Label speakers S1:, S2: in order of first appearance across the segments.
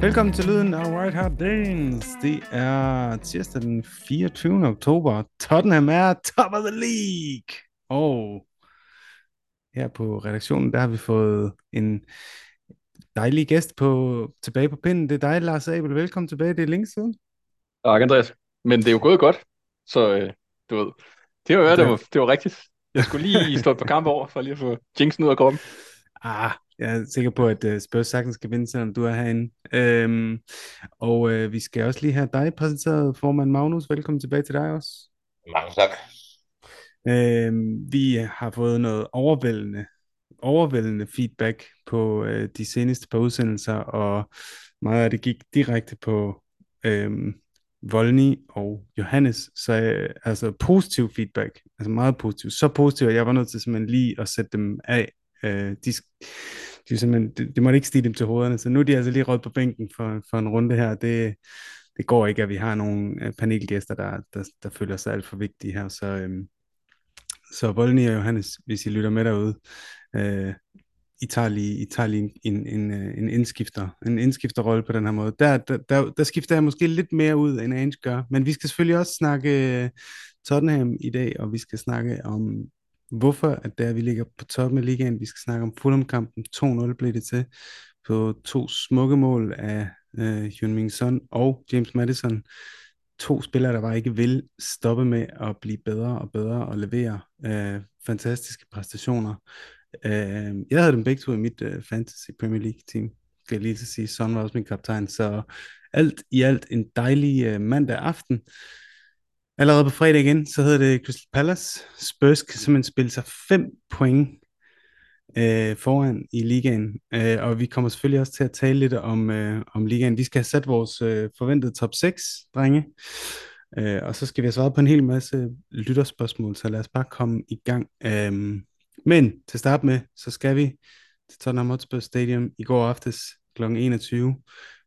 S1: Velkommen til Lyden af White Hart Danes. Det er tirsdag den 24. oktober. Tottenham er top of the league. Og her på redaktionen, der har vi fået en dejlig gæst på, tilbage på pinden. Det er dig, Lars Abel. Velkommen tilbage. Det er længe siden.
S2: Tak, Andreas. Men det er jo gået godt, så øh, du ved, det var, det, var, det var rigtigt. Jeg skulle lige stå på kamp over, for lige at få jinxen ud af kroppen.
S1: Ah, jeg er sikker på, at uh, Spurs sagtens skal vinde, selvom du er herinde. Øhm, og uh, vi skal også lige have dig præsenteret, formand Magnus. Velkommen tilbage til dig også.
S3: Mange tak.
S1: Øhm, vi har fået noget overvældende, overvældende feedback på uh, de seneste par udsendelser, og meget af det gik direkte på øhm, Volny og Johannes, så uh, altså positiv feedback, altså meget positiv, så positiv, at jeg var nødt til simpelthen lige at sætte dem af. Øh, de, de simpelthen, det, det måtte ikke stige dem til hovederne, så nu er de altså lige råd på bænken for, for en runde her. Det, det går ikke, at vi har nogle øh, panelgæster, der, der, der føler sig alt for vigtige her. Så, øhm, så Volny og Johannes, hvis I lytter med derude, øh, I tager lige, I tager lige en, en, øh, en, indskifter, en indskifterrolle på den her måde. Der, der, der, der skifter jeg måske lidt mere ud, end Ange gør, men vi skal selvfølgelig også snakke øh, Tottenham i dag, og vi skal snakke om hvorfor at der vi ligger på toppen af ligaen. Vi skal snakke om Fulham-kampen. 2-0 blev det til på to smukke mål af øh, Hyun Min Son og James Madison. To spillere, der bare ikke vil stoppe med at blive bedre og bedre og levere øh, fantastiske præstationer. Øh, jeg havde dem begge to i mit øh, Fantasy Premier League team. Skal jeg lige til at sige, Son var også min kaptajn. Så alt i alt en dejlig øh, mandag aften. Allerede på fredag igen, så hedder det Crystal Palace. Spurs kan simpelthen spille sig 5 point øh, foran i ligaen. Øh, og vi kommer selvfølgelig også til at tale lidt om, øh, om ligaen. Vi skal have sat vores øh, forventede top 6, drenge. Øh, og så skal vi have svaret på en hel masse lytterspørgsmål, så lad os bare komme i gang. Øh, men til at starte med, så skal vi til Tottenham Hotspur Stadium i går aftes kl. 21.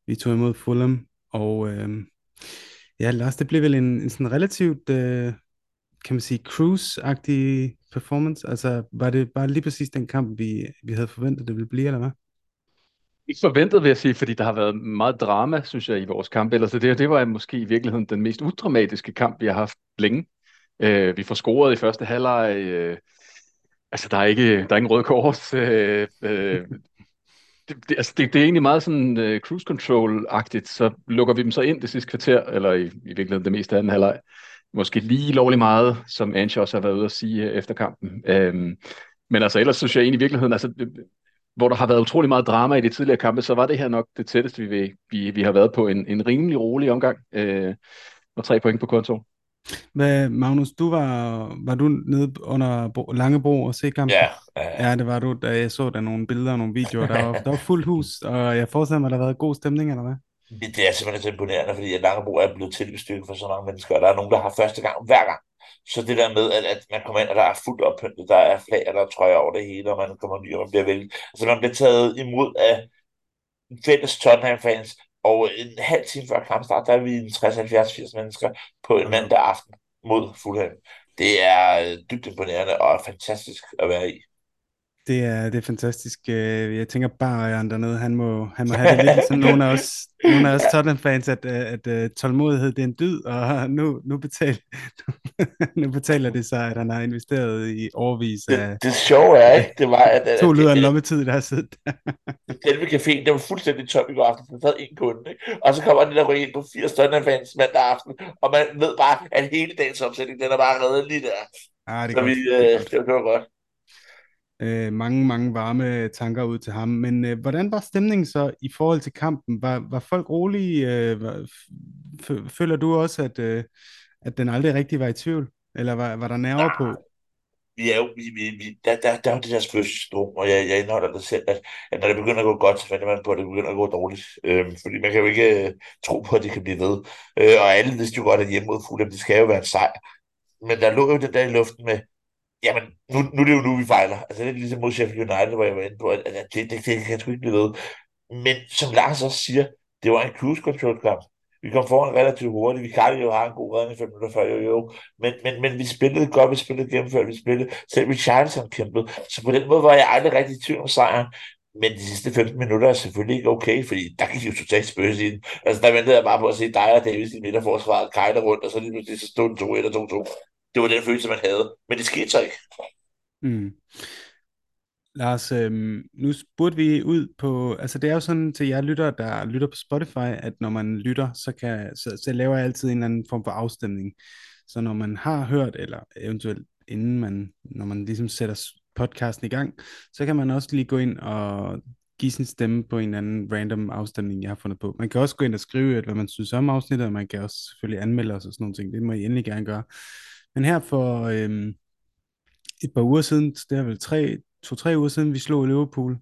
S1: Vi tog imod Fulham, og øh, Ja, Lars, det blev vel en, en sådan relativt, øh, kan man sige, cruise-agtig performance. Altså, var det bare lige præcis den kamp, vi, vi havde forventet, det ville blive, eller hvad?
S2: Ikke forventet, vil jeg sige, fordi der har været meget drama, synes jeg, i vores kamp. Ellers det, det var måske i virkeligheden den mest udramatiske kamp, vi har haft længe. Øh, vi får scoret i første halvleg. Øh, altså, der er ikke, der er ingen rød kort. Øh, øh, det, det, altså det, det er egentlig meget sådan uh, cruise control-agtigt, så lukker vi dem så ind det sidste kvarter, eller i, i virkeligheden det meste af den halvleg. Måske lige lovlig meget, som Ange også har været ude at sige uh, efter kampen. Um, men altså ellers synes jeg egentlig i virkeligheden, altså, øh, hvor der har været utrolig meget drama i de tidligere kampe, så var det her nok det tætteste, vi, vi, vi har været på en, en rimelig rolig omgang. Uh, og tre point på konto.
S1: Hvad, Magnus, du var, var du nede under Langebro og se kampen?
S3: Ja, ja.
S1: ja, det var du, da jeg så der nogle billeder og nogle videoer. Der var, der var fuldt hus, og jeg forestiller mig, at der har været god stemning, eller hvad?
S3: Det er simpelthen så imponerende, fordi Langebro er blevet tilbestykket for så mange mennesker, og der er nogen, der har første gang hver gang. Så det der med, at, at man kommer ind, og der er fuldt oppyntet, der er flag, og der er trøjer over det hele, og man kommer ny, og man bliver vælget. Altså man bliver taget imod af fælles Tottenham-fans, og en halv time før kampstart, der er vi 60-70-80 mennesker på en mandag aften mod Fulham. Det er øh, dybt imponerende og fantastisk at være i.
S1: Det er, det er fantastisk. Øh, jeg tænker bare, at dernede, han må, han må have det lidt som nogle af os, nogle af os Tottenham-fans, at, at, at, at tålmodighed det er en dyd, og nu, nu, betal, nu betaler det sig, at han har investeret i overvis af...
S3: Det, det sjove er, ikke? Det var, at... at
S1: to lyder en lommetid, der har siddet der.
S3: Selve caféen, det var fuldstændig tom i går aften, for havde en kunde, ikke? Og så kommer den der ryge ind på 80 Tottenham-fans mandag aften, og man ved bare, at hele dagens opsætning, den er bare reddet lige der.
S1: Ah, det
S3: så
S1: godt.
S3: vi, øh, det, det var godt
S1: øh, mange, mange varme tanker ud til ham. Men øh, hvordan var stemningen så i forhold til kampen? Var, var folk rolige? Øh, var, føler du også, at, øh, at den aldrig rigtig var i tvivl? Eller var, var der nerver på?
S3: vi er jo, vi, vi, vi, der, der, der er jo det der spørgsmål, og jeg, jeg indholder det selv, at, at når det begynder at gå godt, så finder man på, at det begynder at gå dårligt. Øhm, fordi man kan jo ikke øh, tro på, at det kan blive ved. Øh, og alle vidste jo godt, at hjemme mod Fulham, det skal jo være en sejr. Men der lå jo det der i luften med, jamen, nu, nu er det jo nu, vi fejler. Altså, det er ligesom mod Sheffield United, hvor jeg var inde på, at, at det, det, det, kan sgu ikke blive ved. Men som Lars også siger, det var en cruise control kamp. Vi kom foran relativt hurtigt. Vi kan jo have en god redning fem minutter før, jo, jo. Men, men, men vi spillede godt, vi spillede gennemført, vi spillede. Selv Richardson kæmpede. Så på den måde var jeg aldrig rigtig i tvivl om sejren. men de sidste 15 minutter er selvfølgelig ikke okay, fordi der gik jo totalt spøs i den. Altså, der ventede jeg bare på at se dig og Davis i midterforsvaret kejle rundt, og så lige pludselig så stod den 2-1 og 2-2. Det var den følelse, man havde. Men det skete så ikke.
S1: Mm. Lars, øhm, nu spurgte vi ud på, altså det er jo sådan til jer lytter, der lytter på Spotify, at når man lytter, så, kan, så, så laver jeg altid en eller anden form for afstemning. Så når man har hørt, eller eventuelt inden man, når man ligesom sætter podcasten i gang, så kan man også lige gå ind og give sin stemme på en eller anden random afstemning, jeg har fundet på. Man kan også gå ind og skrive, hvad man synes om afsnittet, og man kan også selvfølgelig anmelde os og sådan nogle ting. Det må I endelig gerne gøre. Men her for øhm, et par uger siden, det er vel tre, to-tre uger siden, vi slog Liverpool,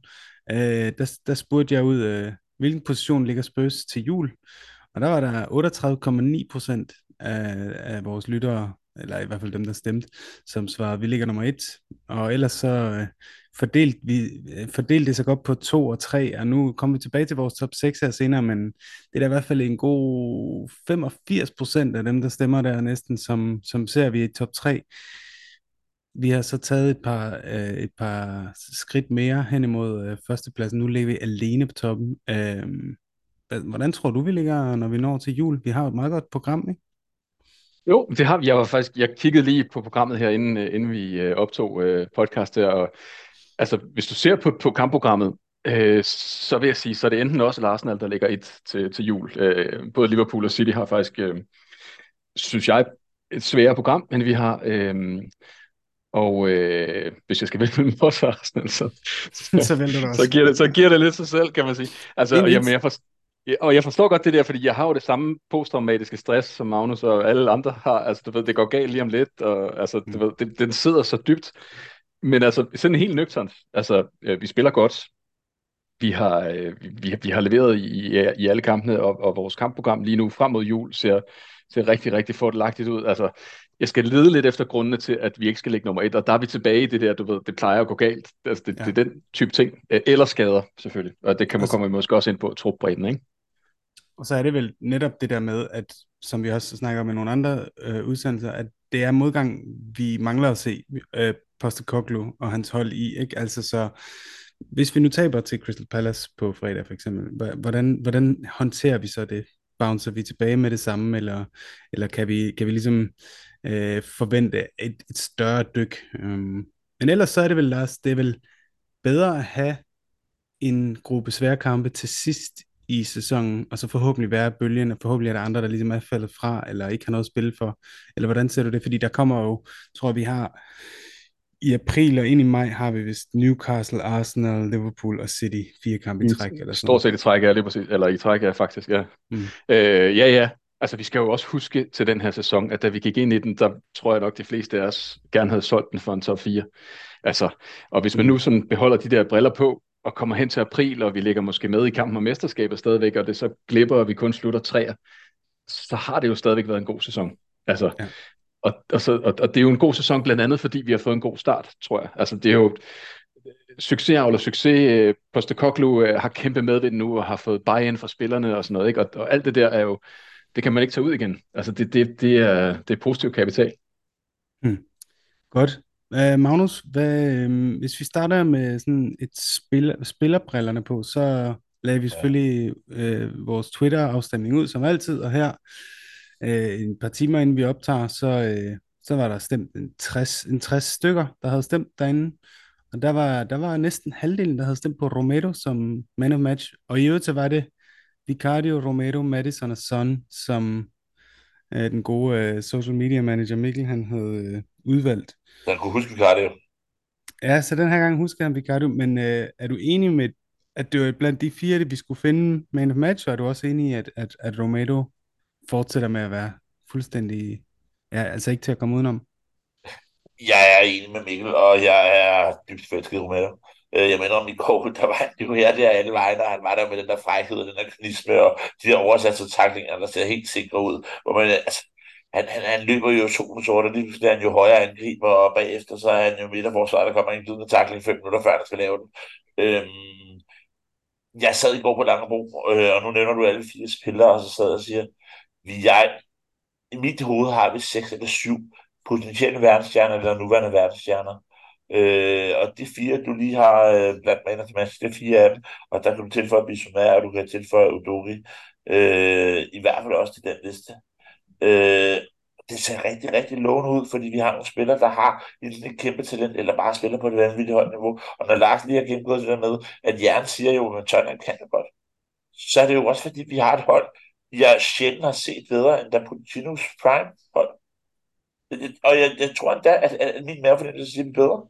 S1: øh, der, der spurgte jeg ud, øh, hvilken position ligger Spurs til jul? Og der var der 38,9 procent af, af vores lyttere, eller i hvert fald dem, der stemte, som svarer, vi ligger nummer et. Og ellers så øh, fordelt, vi, øh, fordelt det så godt på to og tre, og nu kommer vi tilbage til vores top 6 her senere, men det er da i hvert fald en god 85 procent af dem, der stemmer der næsten, som, som ser vi i top 3. Vi har så taget et par, øh, et par skridt mere hen imod øh, førstepladsen. Nu ligger vi alene på toppen. Øh, hvordan tror du, vi ligger, når vi når til jul? Vi har et meget godt program, ikke?
S2: Jo, det har vi. Jeg var faktisk, jeg kiggede lige på programmet her, inden, øh, inden vi øh, optog øh, podcast her, og altså, hvis du ser på, på kampprogrammet, øh, så vil jeg sige, så er det enten også Arsenal, der ligger et til, til jul. Øh, både Liverpool og City har faktisk, øh, synes jeg, et sværere program, men vi har øh, og øh, hvis jeg skal vælge mellem os og Arsenal, så, så, så, så, giver det, så giver det lidt sig selv, kan man sige. Altså, jamen, jeg, for, og jeg forstår godt det der, fordi jeg har jo det samme posttraumatiske stress, som Magnus og alle andre har. Altså, du ved, det går galt lige om lidt, og altså, du mm. ved, det, den sidder så dybt. Men altså, sådan helt nøgternt. Altså, øh, vi spiller godt. Vi har, øh, vi, vi har leveret i, i alle kampene, og, og vores kampprogram lige nu frem mod jul ser, ser rigtig, rigtig fordelagtigt ud. Altså, jeg skal lede lidt efter grundene til, at vi ikke skal ligge nummer et, og der er vi tilbage i det der, du ved, det plejer at gå galt. Altså, det, ja. det er den type ting. Øh, eller skader, selvfølgelig. Og det kan man altså, komme måske også ind på, trupbredden, ikke?
S1: Og så er det vel netop det der med, at som vi også snakker om i nogle andre øh, udsendelser, at det er modgang, vi mangler at se øh, Postecoglou og hans hold i. Ikke? Altså så, hvis vi nu taber til Crystal Palace på fredag for eksempel, hvordan, hvordan håndterer vi så det? Bouncer vi tilbage med det samme, eller, eller kan, vi, kan vi ligesom øh, forvente et, et større dyk? Øhm, men ellers så er det vel, Lars, det er vel bedre at have en gruppe svære kampe til sidst i sæsonen, og så forhåbentlig være bølgen, og forhåbentlig er der andre, der ligesom er faldet fra, eller ikke har noget at spille for, eller hvordan ser du det? Fordi der kommer jo, tror jeg, vi har i april og ind i maj har vi vist Newcastle, Arsenal, Liverpool og City fire kampe i træk. Eller sådan
S2: Stort set i træk, ja, lige præcis. Eller i træk, ja, faktisk, ja. Mm. Øh, ja, ja. Altså, vi skal jo også huske til den her sæson, at da vi gik ind i den, der tror jeg nok, de fleste af os gerne havde solgt den for en top 4. Altså, og hvis man mm. nu sådan beholder de der briller på, og kommer hen til april, og vi ligger måske med i kampen om mesterskabet stadigvæk, og det så glipper, og vi kun slutter træer, så har det jo stadigvæk været en god sæson. Altså, ja. og, og, så, og, og det er jo en god sæson blandt andet, fordi vi har fået en god start, tror jeg. Altså, det er jo succes eller succes. Postecoglou øh, har kæmpet med det nu, og har fået buy-in fra spillerne og sådan noget, ikke? Og, og alt det der er jo, det kan man ikke tage ud igen. Altså, det, det, det, er, det er positiv kapital.
S1: Hmm. Godt. Uh, Magnus, hvad, um, hvis vi starter med sådan et spil, spillerbrillerne på, så lagde vi selvfølgelig uh, vores Twitter-afstemning ud som altid, og her uh, en par timer inden vi optager, så, uh, så var der stemt en 60, en 60 stykker, der havde stemt derinde, og der var, der var næsten halvdelen, der havde stemt på Romero som man of match, og i øvrigt så var det Vicario, Romero, Madison og Son, som uh, den gode uh, social media manager Mikkel, han havde uh, udvalgt.
S3: Han kunne huske Vicario.
S1: Ja, så den her gang husker han Vicario, men øh, er du enig med, at det var blandt de fire, vi skulle finde man of match, og er du også enig i, at, at, at Romero fortsætter med at være fuldstændig, ja, altså ikke til at komme udenom?
S3: Jeg er enig med Mikkel, og jeg er dybt forelsket i Romero. Øh, jeg mener om i går, der var han jo her der alle vegne, og han var der med den der frækhed og den der knisme, og de der oversatte taklinger, der ser helt sikre ud. Hvor man, altså, han, han, han løber jo to sort, og lige pludselig er han jo højere angriber, og bagefter så er han jo midterforsvar, der kommer en glidende takling fem minutter før, han skal lave den. Øhm, jeg sad i går på Langebro, øh, og nu nævner du alle fire spillere, og så sad jeg og siger, vi jeg, i mit hoved har vi seks eller syv potentielle verdensstjerner, eller nuværende verdensstjerner. Øh, og de fire, du lige har øh, blandt man til match, det er fire af dem, og der kan du tilføje Bissonaire, og du kan tilføje Udogi, øh, i hvert fald også til den liste. Øh, det ser rigtig, rigtig lovende ud, fordi vi har nogle spillere, der har et kæmpe talent, eller bare spiller på et vanvittigt højt niveau. Og når Lars lige har gennemgået det der med, at Jern siger jo, at Tottenham kan det godt, så er det jo også, fordi vi har et hold, jeg sjældent har set bedre, end da Pochettino's prime hold. Og jeg, jeg tror endda, at, at min mavefornemmelse siger, bedre.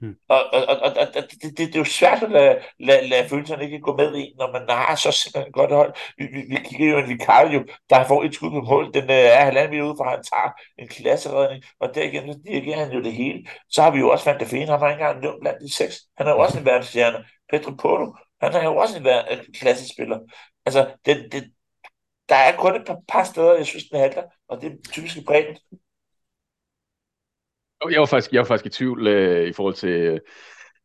S3: Hmm. Og, og, og, og det, det, det, er jo svært at lade, lade, lade følelserne ikke gå med i, når man har så simpelthen godt hold. Vi, vi, vi kigger jo en Vicario, der får et skud på mål. Den øh, er halvanden meter ude for han tager en klasseredning, og der igen, så dirigerer han jo det hele. Så har vi jo også Van der Feen, han har ikke engang nævnt blandt de seks. Han er jo også en verdensstjerne. Pedro Porto, han er jo også en, en klassespiller. Altså, det, det, der er kun et par, par steder, jeg synes, den handler, og det er typisk i bredden.
S2: Jeg var faktisk, jeg var faktisk i tvivl øh, i forhold til øh,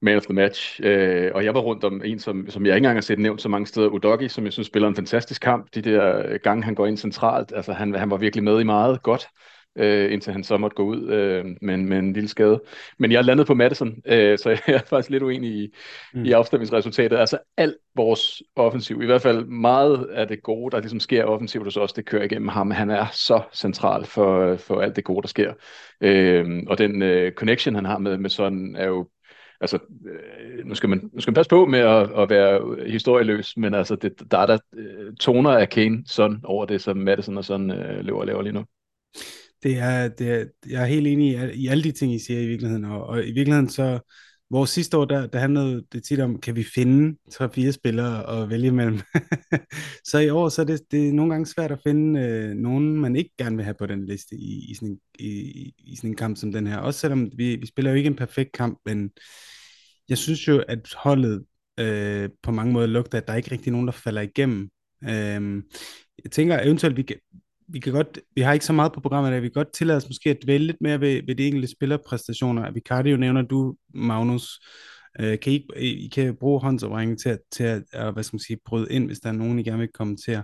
S2: man of the match, øh, og jeg var rundt om en, som, som jeg ikke engang har set nævnt så mange steder, Udogi, som jeg synes spiller en fantastisk kamp. De der øh, gange, han går ind centralt, altså han, han var virkelig med i meget godt øh, indtil han så måtte gå ud øh, med, med en lille skade. Men jeg landede på Madison, øh, så jeg er faktisk lidt uenig i, mm. i afstemningsresultatet. Altså alt vores offensiv, i hvert fald meget af det gode, der ligesom sker offensivt hos os, det kører igennem ham. Han er så central for, for alt det gode, der sker. Øh, og den øh, connection, han har med, med sådan, er jo altså, øh, nu, skal man, nu skal man passe på med at, at være historieløs, men altså, det, der er der øh, toner af Kane sådan over det, som Madison og sådan øh, løber og laver lige nu.
S1: Det er, det er, jeg er helt enig i, i alle de ting, I siger i virkeligheden, og, og i virkeligheden så, vores sidste år, der, der handlede det tit om, kan vi finde tre-fire spillere og vælge mellem. så i år, så er det, det er nogle gange svært at finde øh, nogen, man ikke gerne vil have på den liste i, i, sådan en, i, i sådan en kamp som den her. Også selvom vi, vi spiller jo ikke en perfekt kamp, men jeg synes jo, at holdet øh, på mange måder lugter, at der er ikke rigtig nogen, der falder igennem. Øh, jeg tænker eventuelt, vi kan, vi kan godt, vi har ikke så meget på programmet, at vi kan godt tillade os måske at dvæle lidt mere ved, ved de enkelte spillerpræstationer. Vicardio nævner du, Magnus, øh, kan I, I kan bruge håndsoprængning til, at, til at, at, hvad skal man sige, bryde ind, hvis der er nogen, I gerne vil kommentere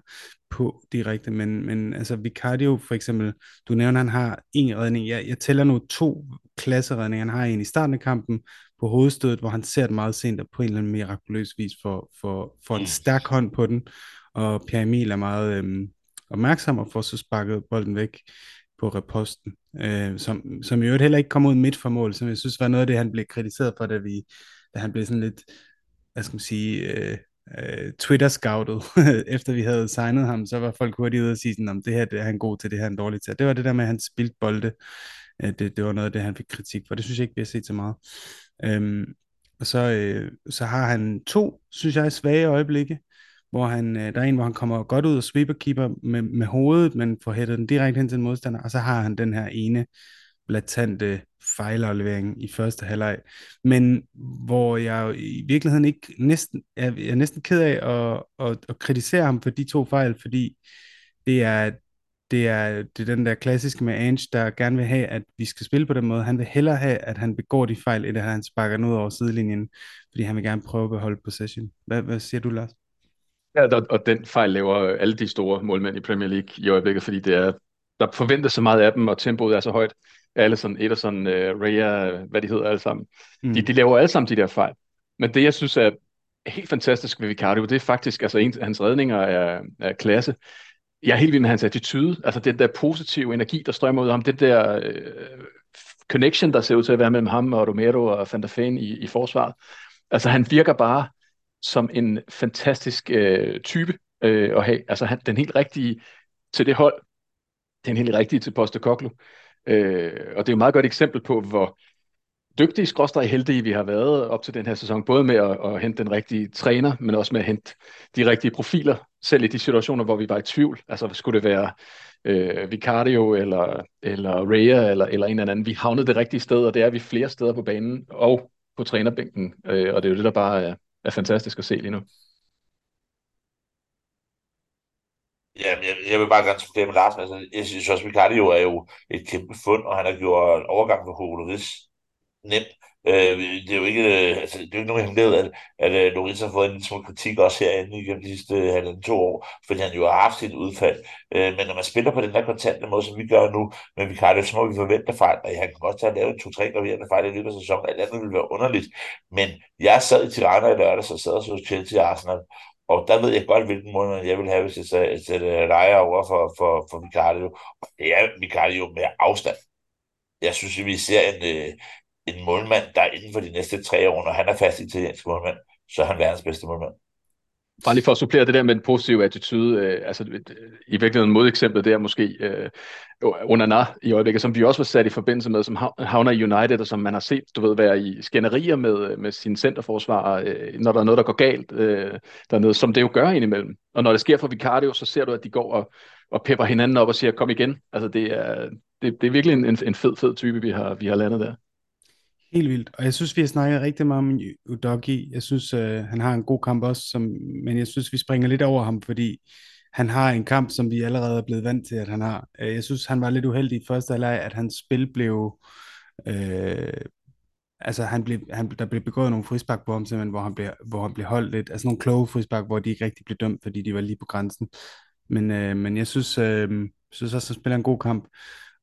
S1: på direkte, men, men altså Vicardio for eksempel, du nævner, han har en redning, jeg, jeg tæller nu to klasseredninger, han har en i starten af kampen på hovedstødet, hvor han ser det meget sent og på en eller anden mirakuløs vis for, for, for en stærk hånd på den, og Pierre Emil er meget, øhm, opmærksom og får så sparket bolden væk på reposten, øh, som, som i øvrigt heller ikke kom ud midt for mål, som jeg synes var noget af det, han blev kritiseret for, da, vi, da han blev sådan lidt, hvad skal man sige, øh, øh, Twitter-scoutet, efter vi havde signet ham, så var folk hurtigt ude og sige sådan, om det her det er han god til, det her er han dårlig til. Det var det der med, at han spildte bolde. Øh, det, det var noget af det, han fik kritik for. Det synes jeg ikke, vi har set så meget. Øhm, og så, øh, så har han to, synes jeg, svage øjeblikke hvor han, øh, der er en, hvor han kommer godt ud og sweeper keeper med, med hovedet, men får hættet den direkte hen til en modstander, og så har han den her ene blatante fejlaflevering i første halvleg, men hvor jeg i virkeligheden ikke næsten, er, jeg er næsten ked af at, at, at kritisere ham for de to fejl, fordi det er, det er, det er den der klassiske med Ange, der gerne vil have, at vi skal spille på den måde. Han vil hellere have, at han begår de fejl, end at han sparker den ud over sidelinjen, fordi han vil gerne prøve at beholde possession. Hvad, hvad siger du, Lars?
S2: Ja, og, og den fejl laver alle de store målmænd i Premier League i øjeblikket, fordi det er, der forventes så meget af dem, og tempoet er så højt. Allison, Ederson, uh, Raya, hvad de hedder alle sammen. Mm. De, de laver alle sammen de der fejl. Men det, jeg synes er helt fantastisk ved Vicario, det er faktisk, altså en, hans redninger er, er klasse. Jeg er helt vild med hans attitude, altså den der positive energi, der strømmer ud af ham, det der uh, connection, der ser ud til at være mellem ham og Romero og Van der Feen i, i forsvaret. Altså han virker bare som en fantastisk øh, type øh, at have. Altså han, den helt rigtige til det hold, den helt rigtige til Postecoglou. Øh, og det er jo et meget godt eksempel på, hvor dygtige, skråstrej heldige vi har været op til den her sæson, både med at, at hente den rigtige træner, men også med at hente de rigtige profiler, selv i de situationer, hvor vi var i tvivl. Altså skulle det være øh, Vicario eller, eller Raya eller, eller en eller anden. Vi havnede det rigtige sted, og det er vi flere steder på banen og på trænerbænken, øh, og det er jo det, der bare er, er fantastisk at se lige nu.
S3: Jamen, jeg, jeg vil bare gerne supplere med Larsen. Altså, jeg synes også, at Vicario er jo et kæmpe fund, og han har gjort overgang for Hugo nemt. Øh, det er jo ikke, øh, altså, det er jo ikke nogen hemmelighed, at, at, øh, at Loris har fået en lille smule kritik også herinde igennem de sidste øh, halvanden to år, fordi han jo har haft sit udfald. Øh, men når man spiller på den der kontante måde, som vi gør nu med Vicario, så må vi forvente fejl, og han kan godt tage at lave to-tre graverende fejl i løbet af sæsonen, alt andet ville være underligt. Men jeg sad i Tirana i lørdag, så sad så Chelsea og Arsenal, og der ved jeg godt, hvilken måde jeg vil have, hvis jeg øh, sætter lejer over for, for, for Vicario. Og det er Vicario med afstand. Jeg synes, at vi ser en, en målmand, der er inden for de næste tre år, når han er fast italiensk målmand, så er han verdens bedste målmand.
S2: Bare lige for at supplere det der med en positiv attitude, øh, altså øh, i virkeligheden modeksemplet der måske øh, Onana i øjeblikket, som vi også var sat i forbindelse med, som havner i United, og som man har set, du ved, være i skænderier med, øh, med sine centerforsvar, øh, når der er noget, der går galt øh, dernede, som det jo gør indimellem. Og når det sker for Vicario, så ser du, at de går og, og pepper hinanden op og siger, kom igen. Altså det er, det, det er virkelig en, en fed, fed type, vi har, vi har landet der.
S1: Helt vildt. Og jeg synes, vi har snakket rigtig meget om Udogi. Jeg synes, øh, han har en god kamp også, som, men jeg synes, vi springer lidt over ham, fordi han har en kamp, som vi allerede er blevet vant til, at han har. Øh, jeg synes, han var lidt uheldig i første halvleg, at hans spil blev... Øh, altså, han blev, han, der blev begået nogle frispark på ham, simpelthen, hvor han blev, hvor han blev holdt lidt. Altså nogle kloge frispark, hvor de ikke rigtig blev dømt, fordi de var lige på grænsen. Men, øh, men jeg synes, øh, synes også, at han spiller en god kamp.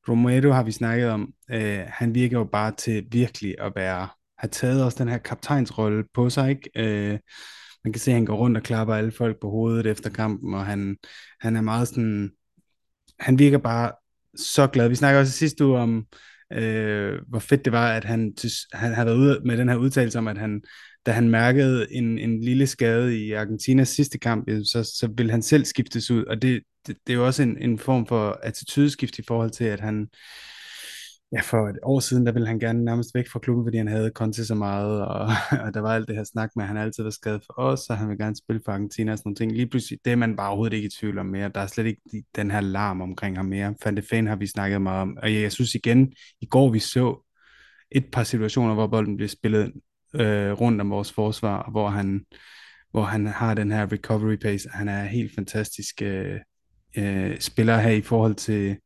S1: Romero har vi snakket om. Øh, han virker jo bare til virkelig at være have taget også den her kaptajnsrolle på sig, ikke? Øh, man kan se, at han går rundt og klapper alle folk på hovedet efter kampen, og han, han er meget sådan, han virker bare så glad. Vi snakker også sidste uge om, øh, hvor fedt det var, at han, han havde været ude med den her udtalelse om, at han, da han mærkede en, en lille skade i Argentinas sidste kamp, så, så ville han selv skiftes ud, og det, det, det er jo også en, en form for attitudeskift i forhold til, at han, ja, for et år siden, der ville han gerne nærmest væk fra klubben, fordi han havde Conte så meget, og, og der var alt det her snak med, at han altid var skadet for os, og han vil gerne spille for Argentina og sådan nogle ting. Lige pludselig, det er man bare overhovedet ikke i tvivl om mere. Der er slet ikke den her larm omkring ham mere. Fante Fan har vi snakket meget om, og jeg, jeg synes igen, i går vi så et par situationer, hvor bolden blev spillet øh, rundt om vores forsvar, hvor han, hvor han har den her recovery pace. Han er helt fantastisk øh, øh, spiller her i forhold til,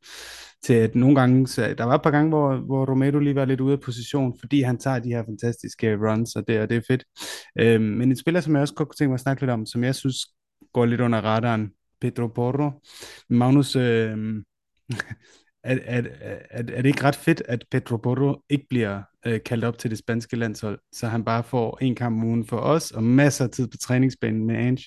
S1: til at nogle gange, så der var et par gange, hvor, hvor Romero lige var lidt ude af position, fordi han tager de her fantastiske runs, og det, og det er fedt. Øh, men en spiller, som jeg også godt kunne tænke mig at snakke lidt om, som jeg synes går lidt under radaren, Pedro Porro. Magnus, øh, er, er, er, er det ikke ret fedt, at Pedro Porro ikke bliver øh, kaldt op til det spanske landshold, så han bare får en kamp om ugen for os, og masser af tid på træningsbanen med Ange?